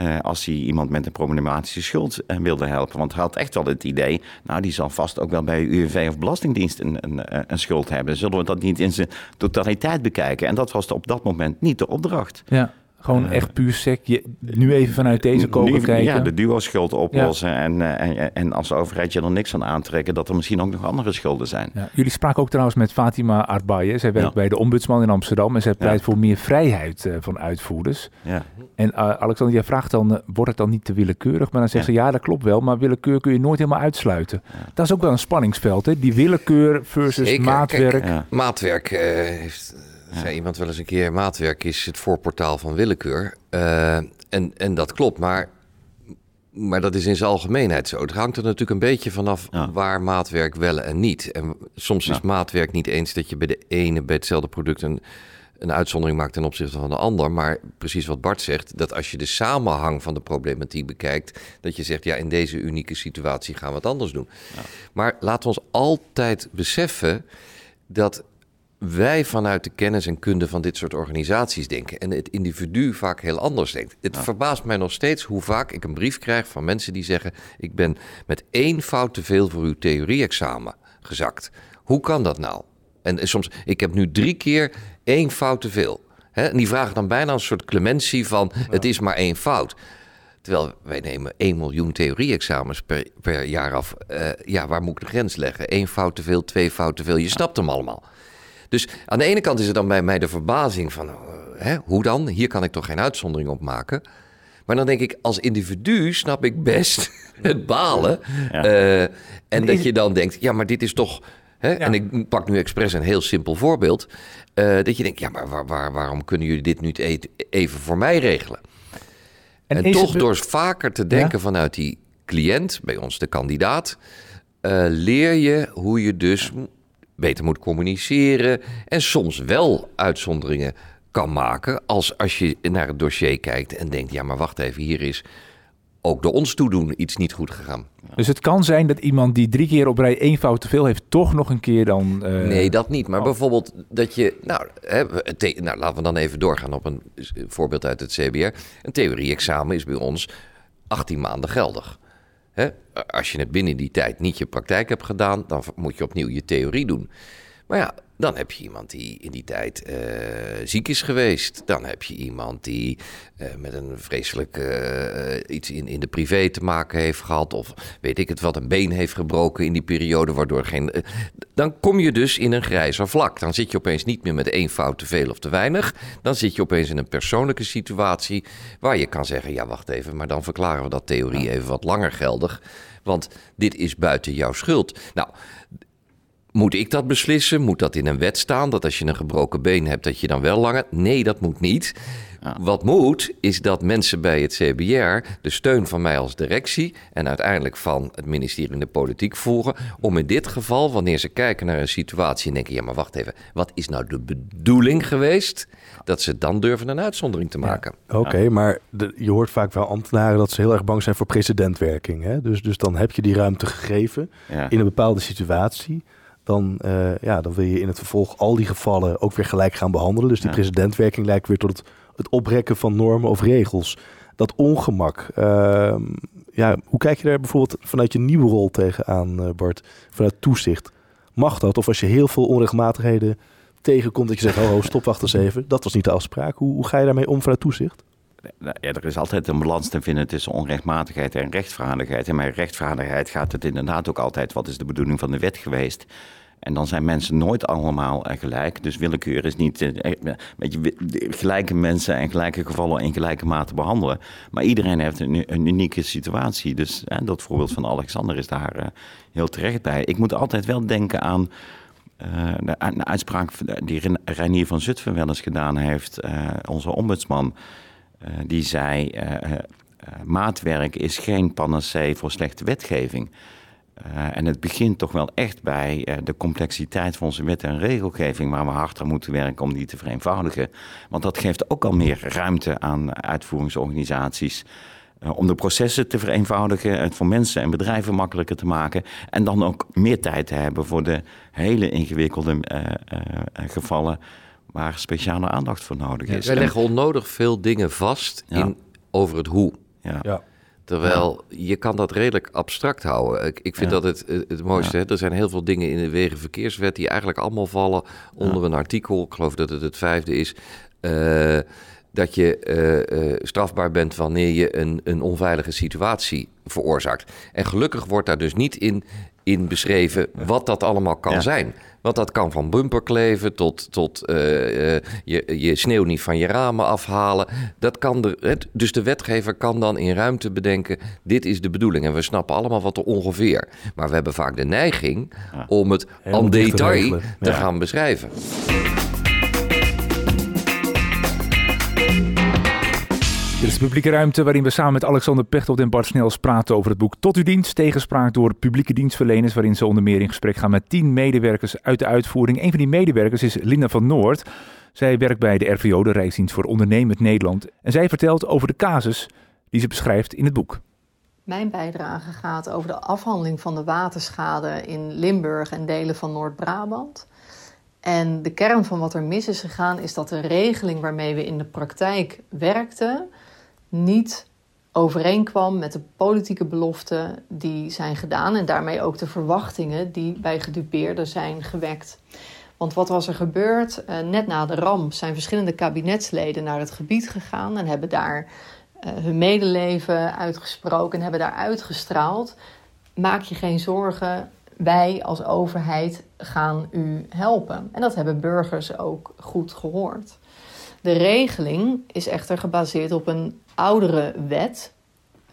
Uh, als hij iemand met een problematische schuld uh, wilde helpen. Want hij had echt wel het idee, nou die zal vast ook wel bij UWV of Belastingdienst een, een, een, schuld hebben. Zullen we dat niet in zijn totaliteit bekijken? En dat was op dat moment niet de opdracht. Ja. Gewoon echt puur sec. Je, nu even vanuit deze koker kijken. Ja, de duo-schuld oplossen. Ja. En, en, en als overheid je er niks aan aantrekken... dat er misschien ook nog andere schulden zijn. Ja. Jullie spraken ook trouwens met Fatima Arbaye. Zij werkt bij de ombudsman in Amsterdam... en zij pleit voor meer vrijheid uh, van uitvoerders. Ja. En uh, Alexander, jij vraagt dan... Uh, wordt het dan niet te willekeurig? Maar dan zegt ze, ja, dat klopt wel... maar willekeur kun je nooit helemaal uitsluiten. Dat is ook wel een spanningsveld, hè? Die willekeur versus Zeker. maatwerk. Kijk, maatwerk heeft zei iemand wel eens een keer: maatwerk is het voorportaal van willekeur. Uh, en, en dat klopt, maar, maar dat is in zijn algemeenheid zo. Het hangt er natuurlijk een beetje vanaf ja. waar maatwerk wel en niet. En soms ja. is maatwerk niet eens dat je bij de ene, bij hetzelfde product een, een uitzondering maakt ten opzichte van de ander. Maar precies wat Bart zegt, dat als je de samenhang van de problematiek bekijkt, dat je zegt: ja, in deze unieke situatie gaan we het anders doen. Ja. Maar laten we ons altijd beseffen dat wij vanuit de kennis en kunde van dit soort organisaties denken en het individu vaak heel anders denkt. Het ja. verbaast mij nog steeds hoe vaak ik een brief krijg van mensen die zeggen: Ik ben met één fout te veel voor uw theorie-examen gezakt. Hoe kan dat nou? En soms, ik heb nu drie keer één fout te veel. Hè? En die vragen dan bijna een soort clementie van: ja. Het is maar één fout. Terwijl wij nemen 1 miljoen theorie-examens per, per jaar af. Uh, ja, waar moet ik de grens leggen? Eén fout te veel, twee fouten te veel. Je snapt hem allemaal. Dus aan de ene kant is er dan bij mij de verbazing van, uh, hè, hoe dan? Hier kan ik toch geen uitzondering op maken? Maar dan denk ik, als individu snap ik best het balen. Ja. Uh, en, en dat je dan denkt, ja, maar dit is toch... Hè? Ja. En ik pak nu expres een heel simpel voorbeeld. Uh, dat je denkt, ja, maar waar, waar, waarom kunnen jullie dit nu even voor mij regelen? En, en toch het... door vaker te denken ja? vanuit die cliënt, bij ons de kandidaat... leer je hoe je dus beter moet communiceren en soms wel uitzonderingen kan maken als, als je naar het dossier kijkt en denkt, ja maar wacht even, hier is ook door ons toedoen iets niet goed gegaan. Dus het kan zijn dat iemand die drie keer op rij één fout te veel heeft, toch nog een keer dan. Uh... Nee, dat niet. Maar oh. bijvoorbeeld dat je. Nou, hè, nou, laten we dan even doorgaan op een voorbeeld uit het CBR. Een theorie-examen is bij ons 18 maanden geldig. Hè? Als je het binnen die tijd niet je praktijk hebt gedaan, dan moet je opnieuw je theorie doen. Maar ja, dan heb je iemand die in die tijd uh, ziek is geweest. Dan heb je iemand die uh, met een vreselijk uh, iets in, in de privé te maken heeft gehad. Of weet ik het wat, een been heeft gebroken in die periode. Waardoor geen. dan kom je dus in een grijzer vlak. Dan zit je opeens niet meer met één fout te veel of te weinig. Dan zit je opeens in een persoonlijke situatie. Waar je kan zeggen: ja, wacht even, maar dan verklaren we dat theorie even wat langer geldig. Want dit is buiten jouw schuld. Nou, moet ik dat beslissen? Moet dat in een wet staan? Dat als je een gebroken been hebt, dat je dan wel langer. Nee, dat moet niet. Ja. Wat moet, is dat mensen bij het CBR de steun van mij als directie en uiteindelijk van het ministerie in de politiek voeren. Om in dit geval, wanneer ze kijken naar een situatie en denken: ja, maar wacht even, wat is nou de bedoeling geweest? Dat ze dan durven een uitzondering te maken. Ja. Oké, okay, maar de, je hoort vaak wel ambtenaren dat ze heel erg bang zijn voor precedentwerking. Hè? Dus, dus dan heb je die ruimte gegeven in een bepaalde situatie dan, uh, ja, dan wil je in het vervolg al die gevallen ook weer gelijk gaan behandelen. Dus die ja. precedentwerking lijkt weer tot het, het oprekken van normen of regels. Dat ongemak. Uh, ja, hoe kijk je daar bijvoorbeeld vanuit je nieuwe rol tegenaan, uh, Bart? Vanuit toezicht. Mag dat? Of als je heel veel onregelmatigheden tegenkomt, dat je zegt: oh, stop, wacht eens even. Dat was niet de afspraak. Hoe, hoe ga je daarmee om vanuit toezicht? Ja, er is altijd een balans te vinden tussen onrechtmatigheid en rechtvaardigheid. En bij rechtvaardigheid gaat het inderdaad ook altijd: wat is de bedoeling van de wet geweest? En dan zijn mensen nooit allemaal gelijk. Dus willekeur is niet weet je, gelijke mensen en gelijke gevallen in gelijke mate behandelen. Maar iedereen heeft een, unieke situatie. Dus hè, dat voorbeeld van Alexander is daar uh, heel terecht bij. Ik moet altijd wel denken aan de, uitspraak die Reinier van Zutphen wel eens gedaan heeft, onze ombudsman, die zei: maatwerk is geen panacee voor slechte wetgeving. Uh, en het begint toch wel echt bij de complexiteit van onze wet en regelgeving, waar we hard moeten werken om die te vereenvoudigen. Want dat geeft ook al meer ruimte aan uitvoeringsorganisaties. Om de processen te vereenvoudigen, het voor mensen en bedrijven makkelijker te maken. En dan ook meer tijd te hebben voor de hele ingewikkelde gevallen waar speciale aandacht voor nodig is. Ja, wij leggen onnodig veel dingen vast ja. in, over het hoe. Ja. ja. Terwijl je kan dat redelijk abstract houden. Ik, ik vind dat het, het mooiste. Hè? Er zijn heel veel dingen in de wegenverkeerswet die eigenlijk allemaal vallen onder een artikel. Ik geloof dat het het vijfde is. Uh, dat je uh, uh, strafbaar bent wanneer je een, een onveilige situatie veroorzaakt. En gelukkig wordt daar dus niet in, in beschreven wat dat allemaal kan zijn. Want dat kan van bumperkleven tot, tot uh, uh, je, je sneeuw niet van je ramen afhalen. Dat kan de, dus de wetgever kan dan in ruimte bedenken: dit is de bedoeling. En we snappen allemaal wat er ongeveer. Maar we hebben vaak de neiging om het en detail te gaan beschrijven. Dit is de publieke ruimte waarin we samen met Alexander Pechtold en Bart Snels praten over het boek Tot uw dienst, tegenspraak door publieke dienstverleners, waarin ze onder meer in gesprek gaan met tien medewerkers uit de uitvoering. Een van die medewerkers is Linda van Noord. Zij werkt bij de RVO, de Rijksdienst voor Ondernemend Nederland. En zij vertelt over de casus die ze beschrijft in het boek. Mijn bijdrage gaat over de afhandeling van de waterschade in Limburg en delen van Noord-Brabant. En de kern van wat er mis is gegaan is dat de regeling waarmee we in de praktijk werkten niet overeenkwam met de politieke beloften die zijn gedaan en daarmee ook de verwachtingen die bij gedupeerden zijn gewekt. Want wat was er gebeurd? Uh, net na de ramp zijn verschillende kabinetsleden naar het gebied gegaan en hebben daar uh, hun medeleven uitgesproken en hebben daar uitgestraald. Maak je geen zorgen, wij als overheid gaan u helpen. En dat hebben burgers ook goed gehoord. De regeling is echter gebaseerd op een oudere wet.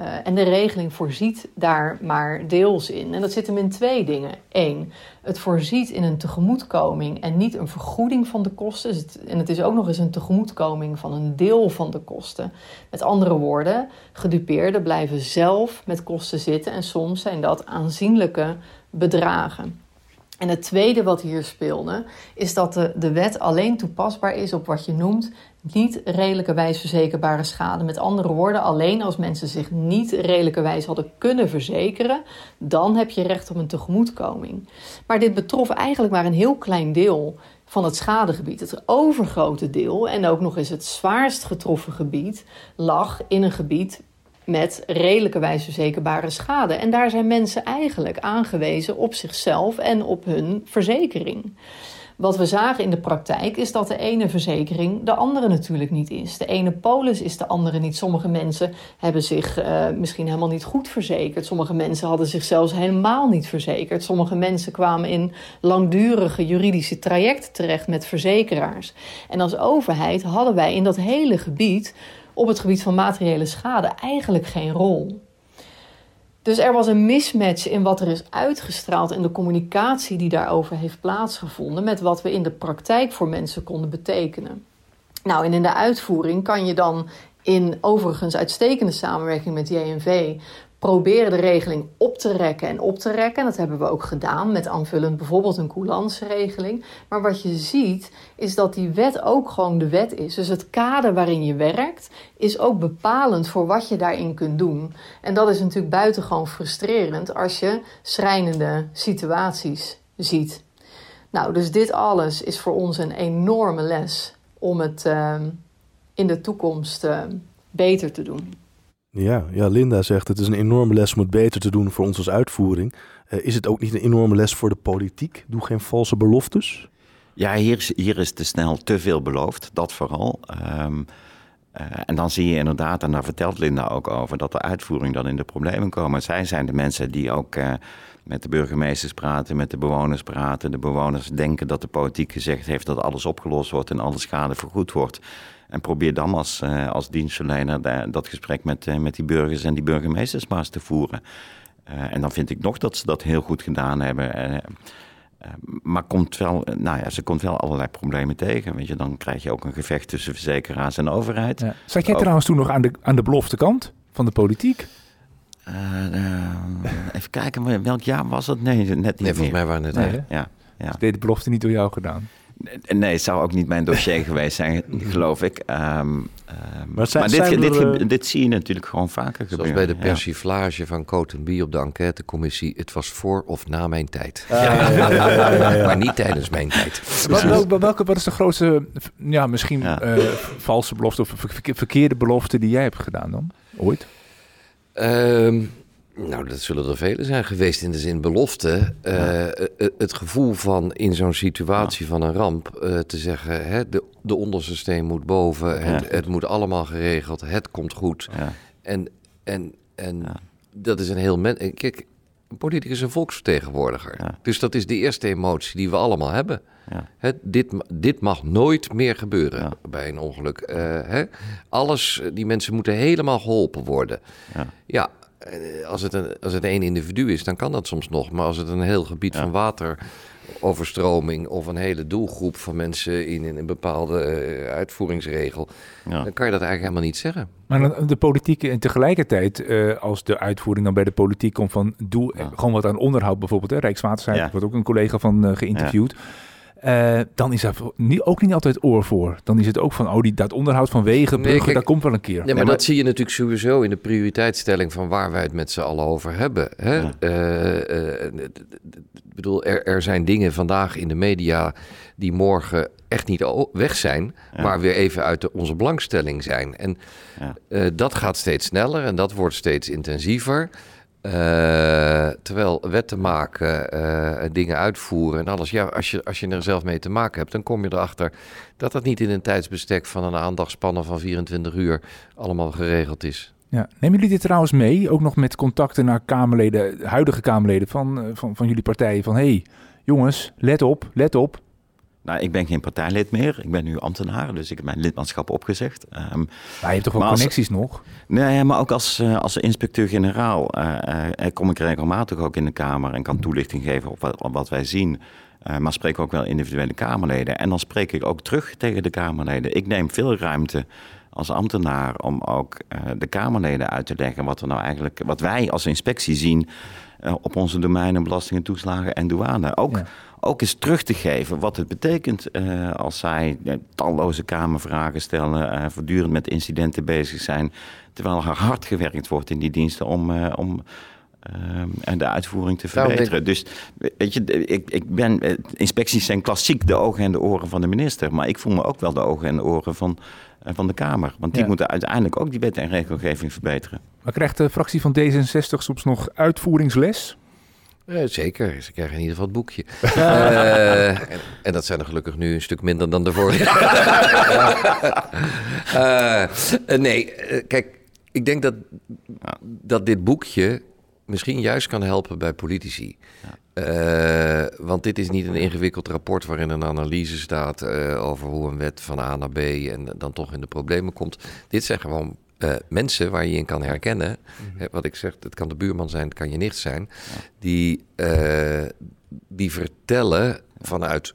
Uh, en de regeling voorziet daar maar deels in. En dat zit hem in twee dingen. Eén, het voorziet in een tegemoetkoming en niet een vergoeding van de kosten. En het is ook nog eens een tegemoetkoming van een deel van de kosten. Met andere woorden, gedupeerden blijven zelf met kosten zitten en soms zijn dat aanzienlijke bedragen. En het tweede wat hier speelde, is dat de, de wet alleen toepasbaar is op wat je noemt niet redelijkerwijs verzekerbare schade. Met andere woorden, alleen als mensen zich niet redelijkerwijs hadden kunnen verzekeren, dan heb je recht op een tegemoetkoming. Maar dit betrof eigenlijk maar een heel klein deel van het schadegebied. Het overgrote deel, en ook nog eens het zwaarst getroffen gebied, lag in een gebied met redelijkerwijs verzekerbare schade. En daar zijn mensen eigenlijk aangewezen op zichzelf en op hun verzekering. Wat we zagen in de praktijk is dat de ene verzekering de andere natuurlijk niet is. De ene polis is de andere niet. Sommige mensen hebben zich uh, misschien helemaal niet goed verzekerd. Sommige mensen hadden zich zelfs helemaal niet verzekerd. Sommige mensen kwamen in langdurige juridische trajecten terecht met verzekeraars. En als overheid hadden wij in dat hele gebied, op het gebied van materiële schade, eigenlijk geen rol. Dus er was een mismatch in wat er is uitgestraald en de communicatie die daarover heeft plaatsgevonden met wat we in de praktijk voor mensen konden betekenen. Nou, en in de uitvoering kan je dan in overigens uitstekende samenwerking met JNV proberen de regeling op te rekken en op te rekken. Dat hebben we ook gedaan met aanvullend bijvoorbeeld een coulansregeling. Maar wat je ziet is dat die wet ook gewoon de wet is. Dus het kader waarin je werkt is ook bepalend voor wat je daarin kunt doen. En dat is natuurlijk buitengewoon frustrerend als je schrijnende situaties ziet. Nou, dus dit alles is voor ons een enorme les om het uh, in de toekomst uh, beter te doen. Ja, ja, Linda zegt het is een enorme les om het beter te doen voor ons als uitvoering. Uh, is het ook niet een enorme les voor de politiek? Doe geen valse beloftes. Ja, hier is, hier is te snel te veel beloofd, dat vooral. Um, uh, en dan zie je inderdaad, en daar vertelt Linda ook over, dat de uitvoering dan in de problemen komen. Zij zijn de mensen die ook uh, met de burgemeesters praten, met de bewoners praten. De bewoners denken dat de politiek gezegd heeft dat alles opgelost wordt en alle schade vergoed wordt. En probeer dan als, uh, als dienstverlener dat gesprek met, uh, met die burgers en die burgemeesters maar eens te voeren. Uh, en dan vind ik nog dat ze dat heel goed gedaan hebben. Uh, maar komt wel, nou ja, ze komt wel allerlei problemen tegen. Weet je, dan krijg je ook een gevecht tussen verzekeraars en overheid. Ja. Zat jij trouwens toen nog aan de, aan de belofte kant van de politiek? even kijken, welk jaar was dat? Nee, net niet Nee, volgens mij waren het... Nee, ja, ja. Dus deed de belofte niet door jou gedaan? Nee, het zou ook niet mijn dossier geweest zijn, geloof ik. Um, maar, maar dit, dit, eh, dit, zie je natuurlijk gewoon vaker gebeuren. Zoals bij de persiflage van Cotenby op de enquêtecommissie. Het was voor of na mijn tijd. maar niet tijdens mijn tijd. Wat, welke, wat is de grootste, ja, misschien uh, valse belofte of verkeerde belofte die jij hebt gedaan dan? Ooit? Um, nou, dat zullen er vele zijn geweest in de zin belofte. Uh, het gevoel van in zo'n situatie van een ramp uh, te zeggen: hè, de, de onderste steen moet boven, het, het, moet allemaal geregeld, het komt goed. En, en, en dat is een heel. Men Kijk, een politicus is een volksvertegenwoordiger. Dus dat is de eerste emotie die we allemaal hebben. Het, dit, dit mag nooit meer gebeuren bij een ongeluk. Uh, hè? Alles, die mensen moeten helemaal geholpen worden. ja eh, als het, een, als het één individu is, dan kan dat soms nog. Maar als het een heel gebied van wateroverstroming of een hele doelgroep van mensen in, een bepaalde uh, uitvoeringsregel, ja. dan kan je dat eigenlijk helemaal niet zeggen. Maar de politiek en tegelijkertijd, uh, als de uitvoering dan bij de politiek komt van doe gewoon wat aan onderhoud bijvoorbeeld. Hè, Rijkswaterstaat wordt ook een collega van geïnterviewd. Uh, dan is er niet, ook niet altijd oor voor. Dan is het ook van, oh, die, dat onderhoud van wegen, bruggen, nee, dat komt wel een keer. Ja, maar, dat zie je natuurlijk sowieso in de prioriteitsstelling van waar wij het met z'n allen over hebben. Hè? Ja. Uh, uh, bedoel, er, er, zijn dingen vandaag in de media die morgen echt niet weg zijn, ja. maar weer even uit de, onze belangstelling zijn. En ja. dat gaat steeds sneller en dat wordt steeds intensiever. Uh, terwijl wetten maken, uh, dingen uitvoeren en alles. Ja, als je, als je er zelf mee te maken hebt, dan kom je erachter dat dat niet in een tijdsbestek van een aandachtspannen van 24 uur allemaal geregeld is. Ja. Nemen jullie dit trouwens mee, ook nog met contacten naar Kamerleden, huidige Kamerleden van, eh, van, van jullie partijen? Van hé, hey, jongens, let op, let op. Nou, ik ben geen partijlid meer. Ik ben nu ambtenaar, dus ik heb mijn lidmaatschap opgezegd. Um, maar je hebt toch wel connecties nog? Nee, maar ook als, uh, als inspecteur-generaal uh, uh, kom ik regelmatig ook in de Kamer en kan toelichting geven op wat, op wat wij zien. maar spreek ook wel individuele Kamerleden. En dan spreek ik ook terug tegen de Kamerleden. Ik neem veel ruimte als ambtenaar om ook de Kamerleden uit te leggen wat, er nou eigenlijk, wat wij als inspectie zien op onze domeinen, belastingen, toeslagen en douane. Ook ook eens terug te geven wat het betekent uh, als zij uh, talloze kamervragen stellen, uh, voortdurend met incidenten bezig zijn, terwijl er hard gewerkt wordt in die diensten om, om de uitvoering te verbeteren. Dus weet je, ik, ik ben, inspecties zijn klassiek de ogen en de oren van de minister, maar ik voel me ook wel de ogen en de oren van, van de Kamer. Want die moeten uiteindelijk ook die wet en regelgeving verbeteren. Maar krijgt de fractie van D66 soms nog uitvoeringsles? Ja, zeker, ze krijgen in ieder geval het boekje. uh, en, en, dat zijn er gelukkig nu een stuk minder dan de vorige. uh, nee, kijk, ik denk dat, dat dit boekje misschien juist kan helpen bij politici. Want dit is niet een ingewikkeld rapport waarin een analyse staat over hoe een wet van A naar B en dan toch in de problemen komt. Dit zijn gewoon uh, mensen waar je in kan herkennen. Mhm. wat ik zeg, het kan de buurman zijn, het kan je nicht zijn. Die, uh, die vertellen vanuit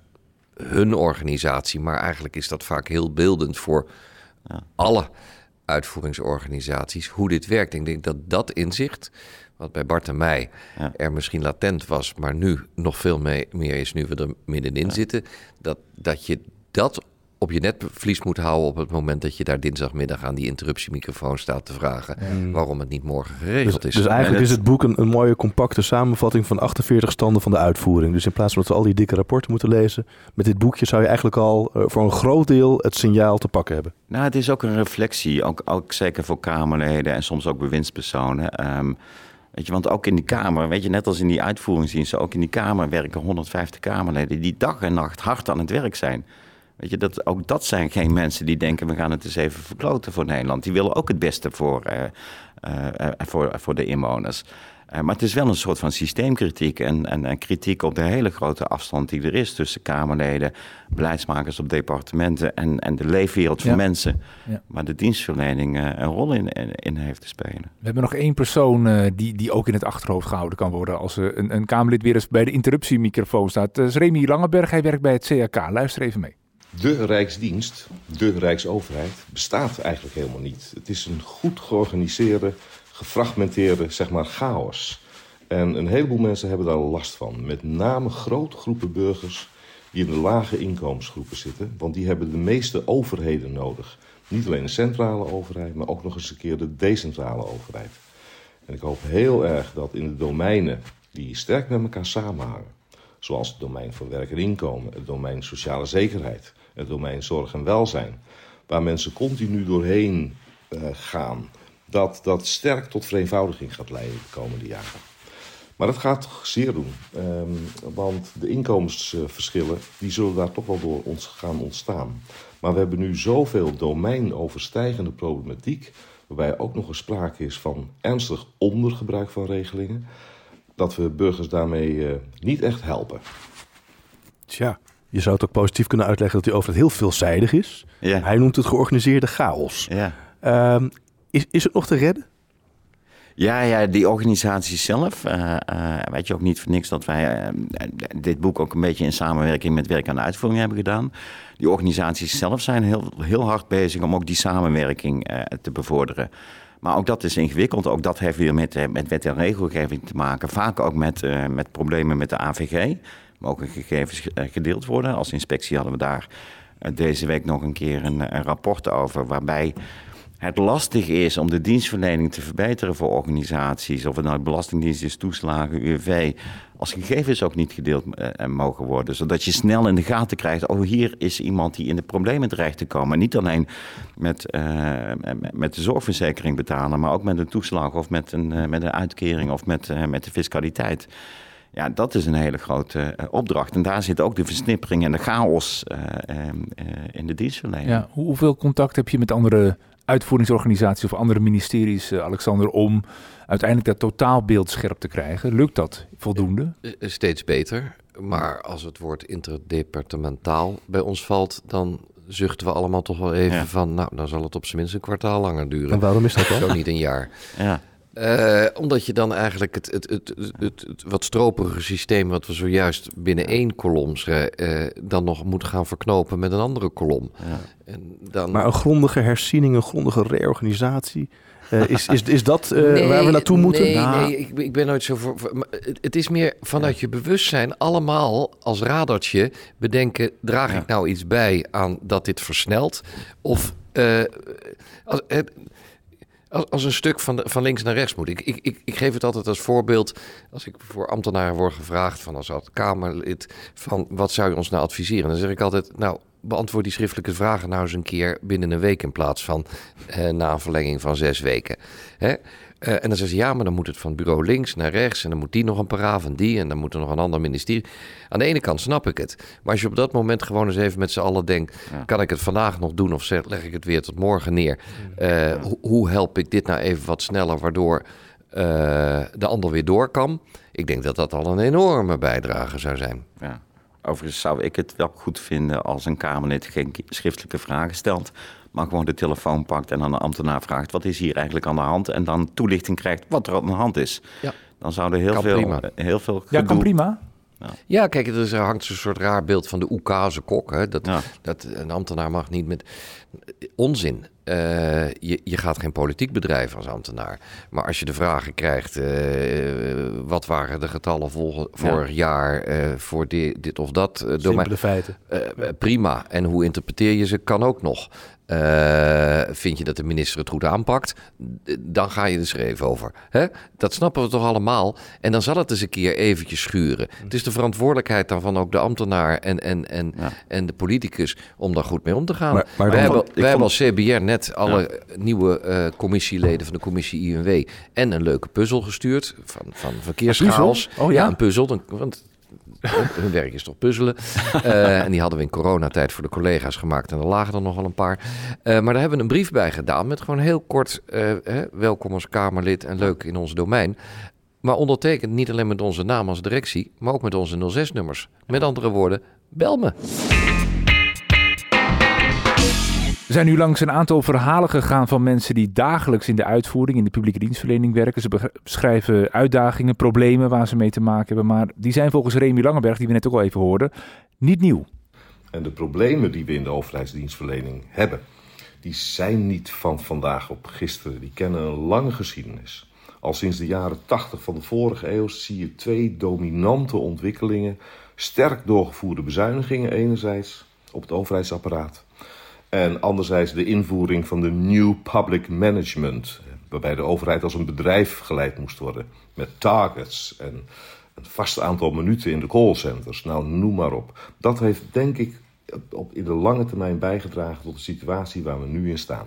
hun organisatie, maar eigenlijk is dat vaak heel beeldend voor ja. alle uitvoeringsorganisaties, hoe dit werkt. Ik denk dat dat inzicht, wat bij Bart en mij ja. er misschien latent was, maar nu nog veel mee, meer is, nu we er middenin zitten, dat, dat je dat op je netvlies moet houden op het moment dat je daar dinsdagmiddag aan die interruptiemicrofoon staat te vragen waarom het niet morgen geregeld dus, is. Dus eigenlijk is het boek een, een, mooie compacte samenvatting van 48 standen van de uitvoering. Dus in plaats van dat we al die dikke rapporten moeten lezen, met dit boekje zou je eigenlijk al uh, voor een groot deel het signaal te pakken hebben. Nou, het is ook een reflectie, ook, ook zeker voor Kamerleden en soms ook bewindspersonen. Um, Weet je, want ook in die Kamer, weet je, net als in die uitvoeringsdiensten, ook in die Kamer werken 150 Kamerleden die dag en nacht hard aan het werk zijn. Weet je, dat, ook dat zijn geen mensen die denken... we gaan het eens even verkloten voor Nederland. Die willen ook het beste voor, uh, uh, voor, voor de inwoners. Eh, maar het is wel een soort van systeemkritiek en, en, en, kritiek op de hele grote afstand die er is tussen Kamerleden, beleidsmakers op departementen en, en de leefwereld van mensen, ja. waar de dienstverlening uh, een rol in, in, heeft te spelen. We hebben nog één persoon uh, die, die ook in het achterhoofd gehouden kan worden als een, een Kamerlid weer eens bij de interruptiemicrofoon staat. Dat is Remy Langeberg, hij werkt bij het CAK. Luister even mee. De Rijksdienst, de Rijksoverheid, bestaat eigenlijk helemaal niet. Het is een goed georganiseerde gefragmenteerde zeg maar, chaos. En een heleboel mensen hebben daar last van. Met name grote groepen burgers die in de lage inkomensgroepen zitten. Want die hebben de meeste overheden nodig. Niet alleen de centrale overheid, maar ook nog eens een keer de decentrale overheid. En ik hoop heel erg dat in de domeinen die sterk met elkaar samenhangen, zoals het domein van werk en inkomen, het domein sociale zekerheid, het domein zorg en welzijn, waar mensen continu doorheen uh, gaan, dat dat sterk tot vereenvoudiging gaat leiden de komende jaren. Maar dat gaat zeer doen, um, want de inkomensverschillen die zullen daar toch wel door ons gaan ontstaan. Maar we hebben nu zoveel domeinoverstijgende problematiek, waarbij ook nog eens sprake is van ernstig ondergebruik van regelingen, dat we burgers daarmee uh, niet echt helpen. Tja, je zou het ook positief kunnen uitleggen dat die overheid heel veelzijdig is. Ja. Hij noemt het georganiseerde chaos. Ja. Um, is, is het nog te redden? Ja, ja, die organisatie zelf. Uh, uh, weet je ook niet voor niks dat wij uh, dit boek ook een beetje in samenwerking met werk aan de uitvoering hebben gedaan. Die organisaties zelf zijn heel, heel hard bezig om ook die samenwerking te bevorderen. Maar ook dat is ingewikkeld. Ook dat heeft weer met, met wet en regelgeving te maken. Vaak ook met, met problemen met de AVG. Mogen gegevens gedeeld worden. Als inspectie hadden we daar deze week nog een keer een, een rapport over. Waarbij het lastig is om de dienstverlening te verbeteren voor organisaties, of het nou Belastingdienst is, toeslagen, UWV, als gegevens ook niet gedeeld mogen worden. Zodat je snel in de gaten krijgt, oh hier is iemand die in de problemen terecht te komen. Niet alleen met, met de zorgverzekering betalen, maar ook met een toeslag of met een, met een uitkering of met, met de fiscaliteit. Ja, dat is een hele grote opdracht. En daar zit ook de versnippering en de chaos in de dienstverlening. Ja, hoeveel contact heb je met andere uitvoeringsorganisaties of andere ministeries, uh, Alexander, om uiteindelijk dat totaalbeeld scherp te krijgen? Lukt dat voldoende? Eh, eh, steeds beter. Maar als het woord interdepartementaal bij ons valt, dan zuchten we allemaal toch wel even van, nou, dan zal het op zijn minst een kwartaal langer duren. En waarom is dat dan? Zo niet een jaar. Ja. Uh, omdat je dan eigenlijk het, het, het, het, wat stroperige systeem wat we zojuist binnen één kolom uh, dan nog moet gaan verknopen met een andere kolom. Ja. En dan... Maar een grondige herziening, een grondige reorganisatie. Uh, is, is, is dat nee, waar we naartoe moeten? Nee, nou. nee ik, ik, ben nooit zo voor. voor het is meer vanuit je bewustzijn allemaal als radartje bedenken: draag ik nou iets bij aan dat dit versnelt? Of. Als, als, een stuk van, van links naar rechts moet. Ik, ik, ik, ik geef het altijd als voorbeeld. Als ik voor ambtenaren word gevraagd van als Kamerlid van wat zou je ons nou adviseren? Dan zeg ik altijd, nou beantwoord die schriftelijke vragen nou eens een keer binnen een week in plaats van eh, na een verlenging van zes weken. Hè? Uh, en dan zeggen ze ja, maar dan moet het van bureau links naar rechts. En dan moet die nog een paragraaf en die. En dan moet er nog een ander ministerie. Aan de ene kant snap ik het. Maar als je op dat moment gewoon eens even met z'n allen denkt: kan ik het vandaag nog doen of leg ik het weer tot morgen neer? Uh, hoe help ik dit nou even wat sneller, waardoor uh, de ander weer door kan? Ik denk dat dat al een enorme bijdrage zou zijn. Ja. Overigens zou ik het wel goed vinden als een Kamerlid geen schriftelijke vragen stelt, maar gewoon de telefoon pakt en aan de ambtenaar vraagt: wat is hier eigenlijk aan de hand? En dan toelichting krijgt wat er aan de hand is. Ja. Dan zou er heel veel, prima. heel veel. Ja, kan prima. Ja. ja, kijk, er hangt zo'n soort raar beeld van de Oekase kok. Hè? Dat, dat een ambtenaar mag niet met onzin. Uh, je, je gaat geen politiek bedrijven als ambtenaar. Maar als je de vragen krijgt, uh, wat waren de getallen vol, vorig jaar uh, voor dit, dit of dat domein? feiten. prima. En hoe interpreteer je ze, kan ook nog. Uh, vind je dat de minister het goed aanpakt? Dan ga je er schreef over. Hè? Dat snappen we toch allemaal? En dan zal het eens een keer eventjes schuren. Het is de verantwoordelijkheid dan van ook de ambtenaar en, en, en, en de politicus om daar goed mee om te gaan. Maar, maar wij, hebben, wij hebben als CBR net alle nieuwe uh, commissieleden van de commissie INW en een leuke puzzel gestuurd van, van verkeerschaos. Oh ja? een puzzel. Want hun werk is toch puzzelen. Uh, en die hadden we in coronatijd voor de collega's gemaakt. En er lagen er nog wel een paar. Uh, maar daar hebben we een brief bij gedaan met gewoon heel kort... Uh, hè, welkom als Kamerlid en leuk in ons domein. Maar ondertekend niet alleen met onze naam als directie, maar ook met onze 06-nummers. Met andere woorden, bel me. We zijn nu langs een aantal verhalen gegaan van mensen die dagelijks in de uitvoering, in de publieke dienstverlening werken. Ze beschrijven uitdagingen, problemen waar ze mee te maken hebben. Maar die zijn volgens Remy Langenberg, die we net ook al even hoorden, niet nieuw. En de problemen die we in de overheidsdienstverlening hebben, die zijn niet van vandaag op gisteren. Die kennen een lange geschiedenis. Al sinds de jaren 80 van de vorige eeuw zie je twee dominante ontwikkelingen. Sterk doorgevoerde bezuinigingen enerzijds op het overheidsapparaat. En anderzijds de invoering van de New Public Management. Waarbij de overheid als een bedrijf geleid moest worden. Met targets en een vast aantal minuten in de callcenters. Nou, noem maar op. Dat heeft denk ik op, in de lange termijn bijgedragen tot de situatie waar we nu in staan.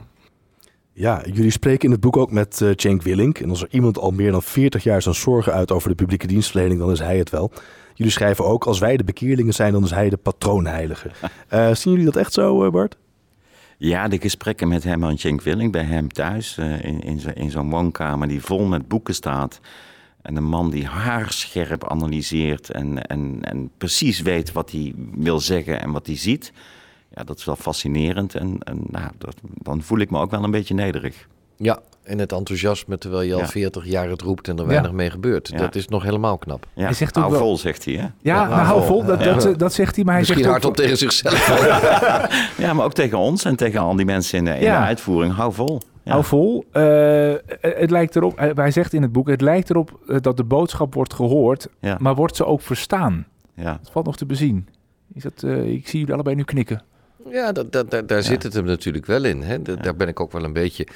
Ja, jullie spreken in het boek ook met uh, Cenk Willink. En als er iemand al meer dan 40 jaar zijn zorgen uit over de publieke dienstverlening, dan is hij het wel. Jullie schrijven ook, als wij de bekeerlingen zijn, dan is hij de patroonheilige. Uh, zien jullie dat echt zo, uh, Bart? Ja, de gesprekken met hem en Cenk Willink bij hem thuis, in, in, in zo'n woonkamer die vol met boeken staat. En een man die haarscherp analyseert en, en, en precies weet wat hij wil zeggen en wat hij ziet. Ja, dat is wel fascinerend. En, en nou, dat, dan voel ik me ook wel een beetje nederig. Ja, en het enthousiasme terwijl je al 40 jaar het roept en er weinig mee gebeurt. Dat is nog helemaal knap. Ja. Hij zegt ook hou vol, zegt hij. Hè? Ja, ja nou, hou vol, dat, dat, dat, zegt hij. Maar hij Misschien zegt hardop tegen zichzelf. ja, maar ook tegen ons en tegen al die mensen in de, in de uitvoering. Hou vol. Hou vol. Uh, het lijkt erop, hij zegt in het boek, het lijkt erop dat de boodschap wordt gehoord, maar wordt ze ook verstaan? Ja. Dat valt nog te bezien. Is dat, uh, ik zie jullie allebei nu knikken. Ja, dat, dat, daar zit het hem natuurlijk wel in. Hè? Daar ben ik ook wel een beetje...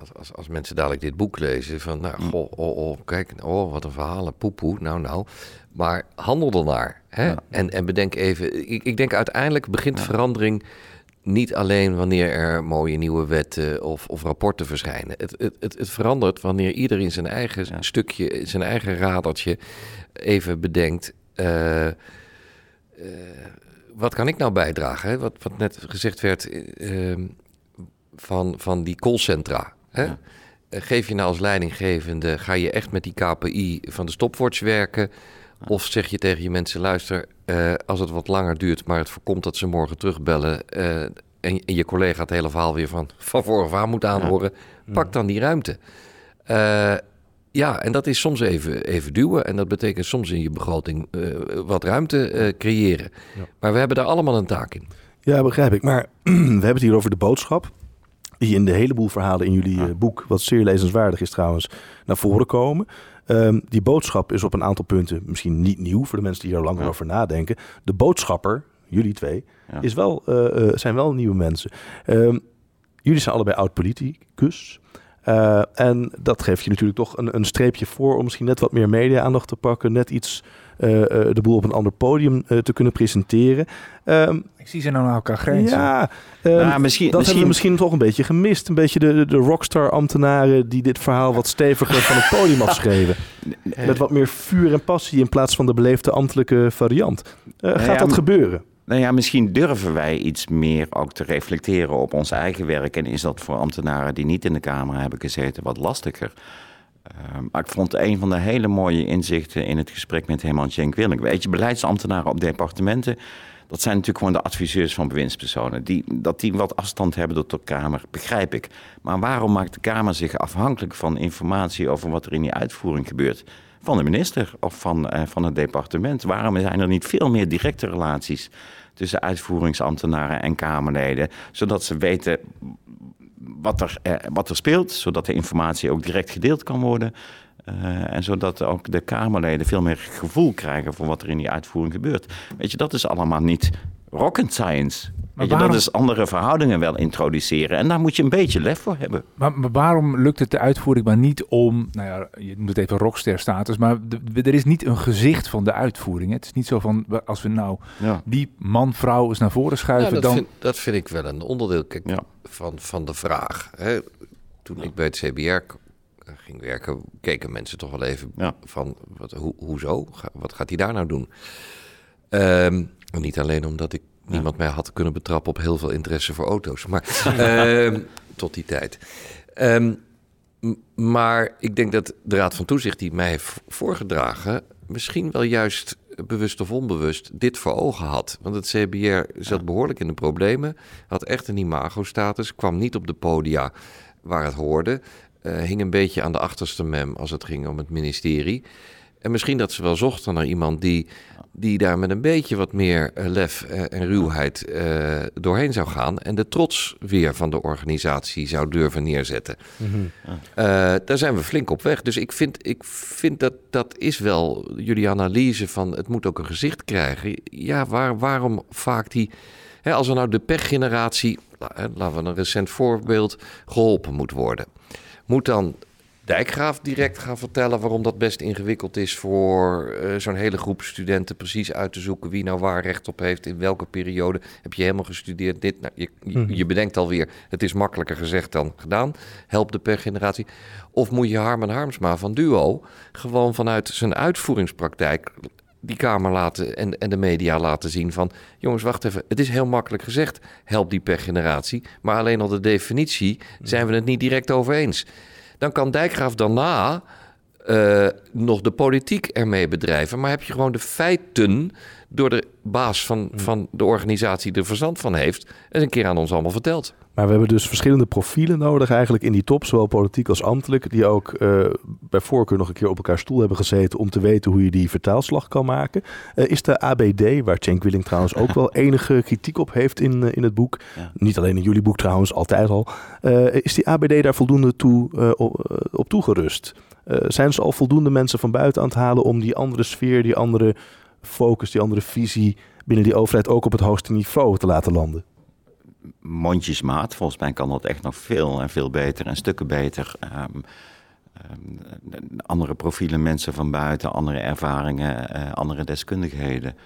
Als, als, als, mensen dadelijk dit boek lezen, van nou, mm. goh, oh, oh, kijk, oh, wat een verhalen, poepoe, nou, nou. Maar handel ernaar. Hè? En, en bedenk even, ik, ik denk uiteindelijk begint verandering niet alleen wanneer er mooie nieuwe wetten of, of rapporten verschijnen. Het, het, het, het, verandert wanneer iedereen zijn eigen stukje, zijn eigen radertje even bedenkt. Uh, wat kan ik nou bijdragen? Hè? Wat, wat net gezegd werd uh, van, van die callcentra. Hè? Eh, geef je nou als leidinggevende, ga je echt met die KPI van de stopwatch werken? Of zeg je tegen je mensen, luister, uh, als het wat langer duurt, maar het voorkomt dat ze morgen terugbellen... Uh, en, en, je collega het hele verhaal weer van, van vooraf aan moet aanhoren... pak dan die ruimte. Uh, ja, en dat is soms even, even duwen. En dat betekent soms in je begroting uh, wat ruimte uh, creëren. Ja. Maar we hebben daar allemaal een taak in. Ja, begrijp ik. Maar we hebben het hier over de boodschap. Die in de heleboel verhalen in jullie uh, boek, wat zeer lezenswaardig is trouwens, naar voren komen. Um, die boodschap is op een aantal punten misschien niet nieuw voor de mensen die er langer ja. over nadenken. De boodschapper, jullie twee, ja. is wel, zijn wel nieuwe mensen. Um, jullie zijn allebei oud-politicus. Uh, en dat geeft je natuurlijk toch een, een, streepje voor om misschien net wat meer media-aandacht te pakken. Net iets de boel op een ander podium te kunnen presenteren. Um, Ik zie ze nou naar elkaar grenzen. Ja, um, nou, misschien, dat misschien... hebben we misschien toch een beetje gemist. Een beetje de, de rockstar-ambtenaren die dit verhaal wat steviger van het podium afschreven. Met wat meer vuur en passie in plaats van de beleefde ambtelijke variant. gaat ja, dat gebeuren? Nou ja, misschien durven wij iets meer ook te reflecteren op ons eigen werk. En is dat voor ambtenaren die niet in de Kamer hebben gezeten wat lastiger. Uh, maar ik vond een van de hele mooie inzichten in het gesprek met Herman Schenk Willink. Weet je, beleidsambtenaren op departementen, dat zijn natuurlijk gewoon de adviseurs van bewindspersonen. Die, dat die wat afstand hebben tot de Kamer, begrijp ik. Maar waarom maakt de Kamer zich afhankelijk van informatie over wat er in die uitvoering gebeurt? Van de minister of van, uh, van het departement? Waarom zijn er niet veel meer directe relaties tussen uitvoeringsambtenaren en Kamerleden, zodat ze weten wat er, eh, wat er speelt, zodat de informatie ook direct gedeeld kan worden. Uh, en zodat ook de Kamerleden veel meer gevoel krijgen voor wat er in die uitvoering gebeurt. Weet je, dat is allemaal niet rocket science. Weet je, waarom... Dat is andere verhoudingen wel introduceren. En daar moet je een beetje lef voor hebben. Maar, maar waarom lukt het de uitvoering maar niet om, nou ja, je noemt het even rockster status, maar er is niet een gezicht van de uitvoering. Het is niet zo van, als we nou ja. die man, vrouw eens naar voren schuiven, ja, dat dan... Vind, dat vind ik wel een onderdeel kijk, ja. van, van de vraag. Hè. Toen ik bij het CBR ging werken, keken mensen toch wel even van, wat, ho, hoezo? Wat gaat hij daar nou doen? Um, niet alleen omdat ik niemand mij had kunnen betrappen op heel veel interesse voor auto's. Maar uh, tot die tijd. Um, maar ik denk dat de Raad van Toezicht die mij heeft voorgedragen... misschien wel juist bewust of onbewust dit voor ogen had. Want het CBR zat behoorlijk in de problemen. Had echt een imago-status. Kwam niet op de podia waar het hoorde. Uh, hing een beetje aan de achterste mem als het ging om het ministerie. En misschien dat ze wel zochten naar iemand die, die daar met een beetje wat meer eh, lef eh, en ruwheid uh, doorheen zou gaan. En de trots weer van de organisatie zou durven neerzetten. Mm daar zijn we flink op weg. Dus ik vind, ik vind dat dat is wel jullie analyse van het moet ook een gezicht krijgen. Ja, waar, waarom vaak die. Hè, als er nou de pechgeneratie, laten we een recent voorbeeld, geholpen moet worden. Moet dan Dijkgraaf direct gaan vertellen waarom dat best ingewikkeld is voor uh, zo'n hele groep studenten precies uit te zoeken wie nou waar recht op heeft, in welke periode. Heb je helemaal gestudeerd dit? Nou, je, je, mhm. je bedenkt alweer, het is makkelijker gezegd dan gedaan. Help de per generatie. Of moet je Harman Harmsma van Duo gewoon vanuit zijn uitvoeringspraktijk die Kamer laten en, en de media laten zien van... jongens, wacht even, het is heel makkelijk gezegd, help die per generatie. Maar alleen al de definitie zijn we het niet direct over eens. Dan kan Dijkgraaf daarna uh, nog de politiek ermee bedrijven. Maar heb je gewoon de feiten door de baas van, hmm. van de organisatie die er verstand van heeft... eens een keer aan ons allemaal verteld. Maar we hebben dus verschillende profielen nodig eigenlijk in die top, zowel politiek als ambtelijk, die ook uh, bij voorkeur nog een keer op elkaar stoel hebben gezeten om te weten hoe je die vertaalslag kan maken. Uh, is de ABD, waar Cenk Willing trouwens ook wel enige kritiek op heeft in, uh, in het boek, ja. niet alleen in jullie boek trouwens, altijd al, is die ABD daar voldoende toe, op, op toegerust? Zijn ze al voldoende mensen van buiten aan het halen om die andere sfeer, die andere focus, die andere visie binnen die overheid ook op het hoogste niveau te laten landen? mondjesmaat. Volgens mij kan dat echt nog veel en veel beter en stukken beter. Um, um, andere profielen, mensen van buiten, andere ervaringen, uh, andere deskundigheden.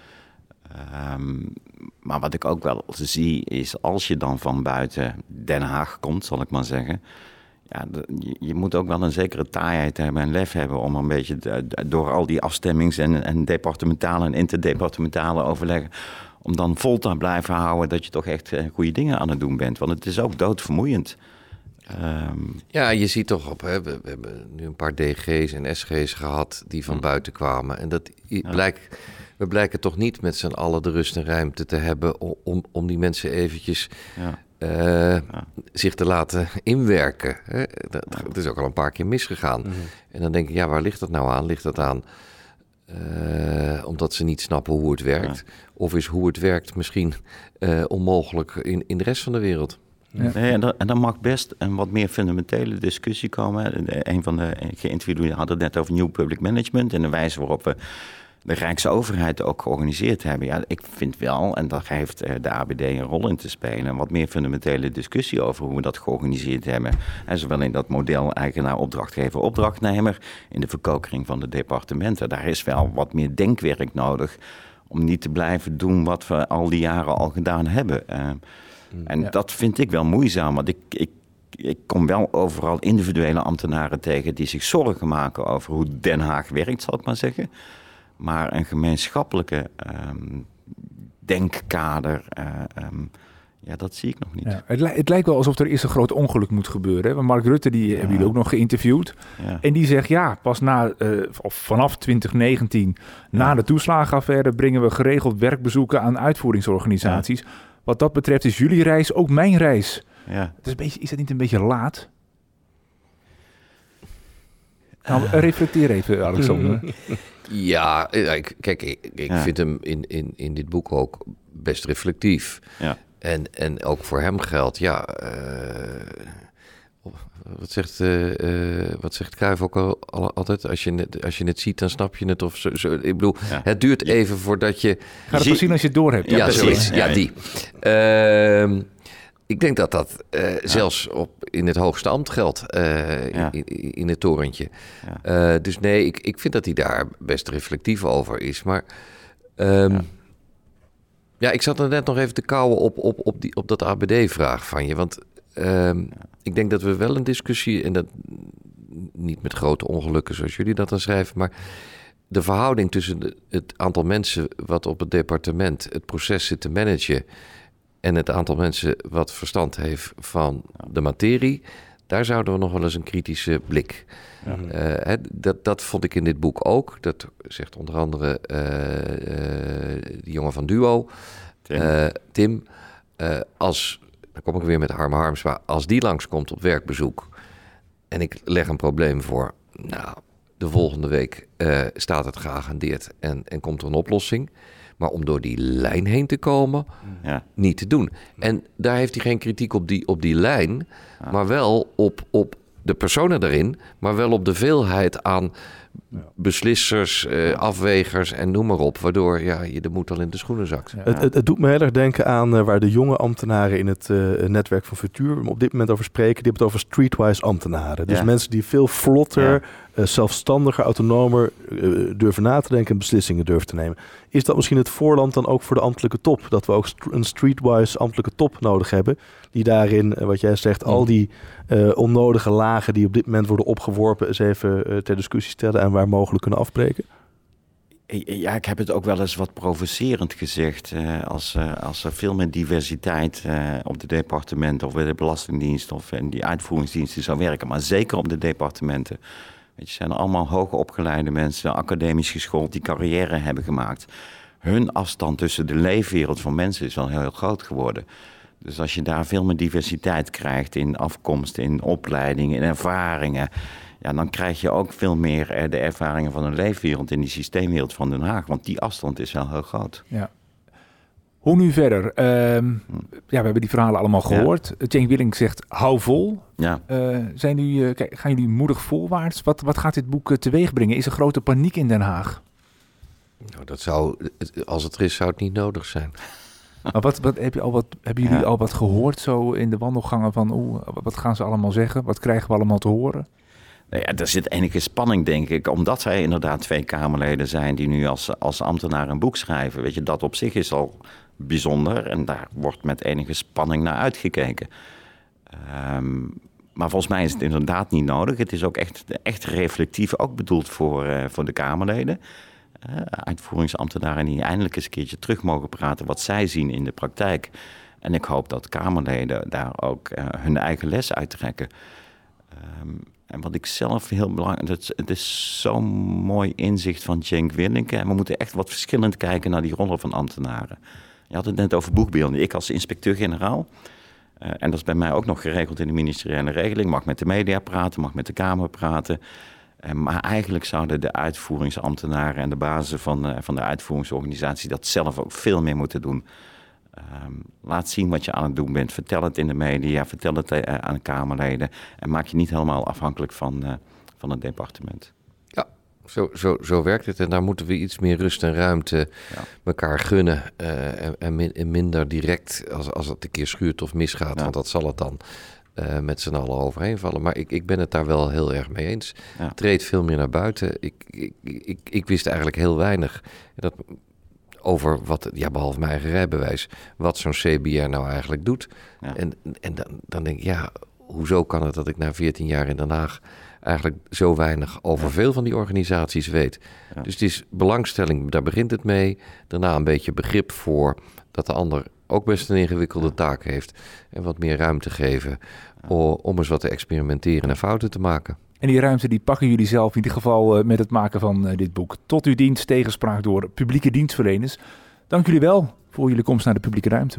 Um, maar wat ik ook wel zie is, als je dan van buiten Den Haag komt, zal ik maar zeggen. Ja, je, moet ook wel een zekere taaiheid hebben en lef hebben om een beetje door al die afstemmings- en, en departementale en interdepartementale overleggen om dan vol te blijven houden dat je toch echt uh, goede dingen aan het doen bent. Want het is ook doodvermoeiend. Um... Ja, je ziet toch op, hè, we, we, hebben nu een paar DG's en SG's gehad die van hm. buiten kwamen. En dat ja. blijkt, we blijken toch niet met z'n allen de rust en ruimte te hebben om, om die mensen eventjes ja. Uh, ja. zich te laten inwerken. Hè? Dat, Het is ook al een paar keer misgegaan. Mm -hmm. En dan denk ik, ja, waar ligt dat nou aan? Ligt dat aan uh, omdat ze niet snappen hoe het werkt? Ja. Of is hoe het werkt misschien uh, onmogelijk in, in de rest van de wereld? Ja. Nee, en, dan, en dan mag best een wat meer fundamentele discussie komen. Een van de geïnterviewden had het net over New Public Management en de wijze waarop we de Rijksoverheid ook georganiseerd hebben. Ja, ik vind wel, en daar heeft eh, de ABD een rol in te spelen, een wat meer fundamentele discussie over hoe we dat georganiseerd hebben. En zowel in dat model eigenaar, opdrachtgever, opdrachtnemer, in de verkokering van de departementen. Daar is wel wat meer denkwerk nodig om niet te blijven doen wat we al die jaren al gedaan hebben. Uh, en dat vind ik wel moeizaam, want ik, ik ik kom wel overal individuele ambtenaren tegen die zich zorgen maken over hoe Den Haag werkt, zal ik maar zeggen. Maar een gemeenschappelijke um, denkkader, uh, um, ja, dat zie ik nog niet. Ja, het, li het, lijkt wel alsof er eerst een groot ongeluk moet gebeuren. Hè? Want Mark Rutte, die ja. hebben jullie ook nog geïnterviewd. Ja. En die zegt, ja, pas na, uh, of vanaf 2019, na de toeslagenaffaire... brengen we geregeld werkbezoeken aan uitvoeringsorganisaties. Wat dat betreft is jullie reis ook mijn reis. Ja. Het is, een beetje, is dat niet een beetje laat? Nou, reflecteer even, Alexander. Ja, eh, kijk, ik, ik ja. vind hem in, in, in dit boek ook best reflectief. Ja. En, en ook voor hem geldt, ja. Uh, wat zegt, uh, wat zegt Cruijff ook al, al, altijd? Als je, het, als je het ziet, dan snap je het. Of zo, zo. Ik bedoel, ja. het duurt even voordat je... Ga het pas zien als je het door hebt. Ja, ja precies. Ja, die. Uh, ik denk dat dat uh, ja. zelfs op, in het hoogste ambt geldt, uh, ja. in, in, het torentje. Ja. Uh, dus nee, ik, ik vind dat hij daar best reflectief over is. Maar um, ja. ik zat er net nog even te kouwen op, op, op, die, op dat ABD-vraag van je. Want um, ik denk dat we wel een discussie, en dat niet met grote ongelukken zoals jullie dat dan schrijven, maar de verhouding tussen de, het aantal mensen wat op het departement het proces zit te managen en het aantal mensen wat verstand heeft van de materie, Daar zouden we nog wel eens een kritische blik. Eh, hè, dat, dat vond ik in dit boek ook. Dat zegt onder andere eh, eh, die jongen van Duo, Tim. Tim. Als, dan kom ik weer met Harm Harmsma. Als die langskomt op werkbezoek en ik leg een probleem voor. Nou, de volgende week staat het geagendeerd en, en komt er een oplossing. Maar om door die lijn heen te komen, Ja. niet te doen. En daar heeft hij geen kritiek op die, op die lijn, maar wel op, op de personen daarin, maar wel op de veelheid aan beslissers, eh, afwegers en noem maar op, waardoor ja, je de moed al in de schoenen zakt. Het, het, het doet me heel erg denken aan eh, waar de jonge ambtenaren in het eh, netwerk van Futuur op dit moment over spreken. Die hebben het over streetwise ambtenaren. Dus Ja. mensen die veel vlotter, Ja. zelfstandiger, autonomer durven na te denken en beslissingen durven te nemen. Is dat misschien het voorland dan ook voor de ambtelijke top? Dat we ook st- een streetwise ambtelijke top nodig hebben. Die daarin, wat jij zegt, al die eh, onnodige lagen die op dit moment worden opgeworpen, eens even ter discussie stellen en waar mogelijk kunnen afbreken? Ja, ik heb het ook wel eens wat provocerend gezegd. eh, als, eh, als er veel meer diversiteit eh, op de departementen of bij de Belastingdienst of in die uitvoeringsdiensten zou werken, maar zeker op de departementen. Weet je, zijn allemaal hoogopgeleide mensen, academisch geschoold, die carrière hebben gemaakt. Hun afstand tussen de leefwereld van mensen is wel heel, heel groot geworden. Dus als je daar veel meer diversiteit krijgt in afkomst, in opleidingen, in ervaringen. Ja, dan krijg je ook veel meer eh, de ervaringen van een leefwereld in die systeemwereld van Den Haag. Want die afstand is wel heel groot. Ja. Hoe nu verder? Ehm, ja, we hebben die verhalen allemaal gehoord. Ja. Jane Willing zegt, hou vol. Ja. Uh, zijn uh, kijk, gaan jullie moedig voorwaarts? Wat, wat gaat dit boek teweeg brengen? Is er grote paniek in Den Haag? Nou, dat zou, als het er is, zou het niet nodig zijn. Maar wat, wat, heb je al wat, hebben jullie ja. al wat gehoord zo in de wandelgangen van oeh, wat gaan ze allemaal zeggen? Wat krijgen we allemaal te horen? Nou ja, er zit enige spanning, denk ik, omdat zij inderdaad twee Kamerleden zijn die nu als, als ambtenaar een boek schrijven. Weet je, dat op zich is al bijzonder en daar wordt met enige spanning naar uitgekeken. Um, maar volgens mij is het inderdaad niet nodig. Het is ook echt, echt reflectief, ook bedoeld voor, uh, voor de Kamerleden. Uh, uitvoeringsambtenaren die eindelijk eens een keertje terug mogen praten wat zij zien in de praktijk. En ik hoop dat Kamerleden daar ook uh, hun eigen les uittrekken. Um, en wat ik zelf heel belangrijk vind, het is zo'n mooi inzicht van Cenk. En we moeten echt wat verschillend kijken naar die rollen van ambtenaren. Je had het net over boekbeelden. Ik als inspecteur-generaal, uh, en dat is bij mij ook nog geregeld in de ministeriële regeling, mag met de media praten, mag met de Kamer praten. Uh, maar eigenlijk zouden de uitvoeringsambtenaren en de bazen van, uh, van de uitvoeringsorganisatie dat zelf ook veel meer moeten doen. Um, laat zien wat je aan het doen bent. Vertel het in de media, vertel het uh, aan Kamerleden. En maak je niet helemaal afhankelijk van, uh, van het departement. Ja, zo, zo, zo werkt het. En daar moeten we iets meer rust en ruimte ja. elkaar gunnen. Uh, en, en, min, en, minder direct als, als het een keer schuurt of misgaat. Ja. Want dat zal het dan met z'n allen overheen vallen. Maar ik, ik ben het daar wel heel erg mee eens. Ja. Treed veel meer naar buiten. Ik, ik, ik, ik wist eigenlijk heel weinig. Dat over wat, ja, behalve mijn eigen rijbewijs, wat zo'n CBR nou eigenlijk doet. Ja. En, en dan, dan denk ik, ja, hoezo kan het dat ik na 14 jaar in Den Haag eigenlijk zo weinig over ja. veel van die organisaties weet? Ja. Dus het is belangstelling, daar begint het mee. Daarna een beetje begrip voor dat de ander ook best een ingewikkelde taak heeft. En wat meer ruimte geven om eens wat te experimenteren en fouten te maken. En die ruimte die pakken jullie zelf in ieder geval uh, met het maken van uh, dit boek. Tot uw dienst tegenspraak door publieke dienstverleners. Dank jullie wel voor jullie komst naar de publieke ruimte.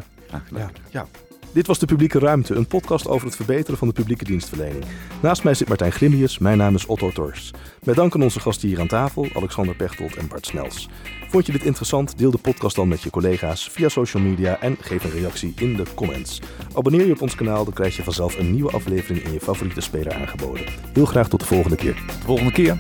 Ja, ja. Dit was De Publieke Ruimte, een podcast over het verbeteren van de publieke dienstverlening. Naast mij zit Martijn Glimmius, mijn naam is Otto Tors. Met dank aan onze gasten hier aan tafel, Alexander Pechtold en Bart Snels. Vond je dit interessant? Deel de podcast dan met je collega's via social media en geef een reactie in de comments. Abonneer je op ons kanaal, dan krijg je vanzelf een nieuwe aflevering in je favoriete speler aangeboden. Heel graag tot de volgende keer. De volgende keer.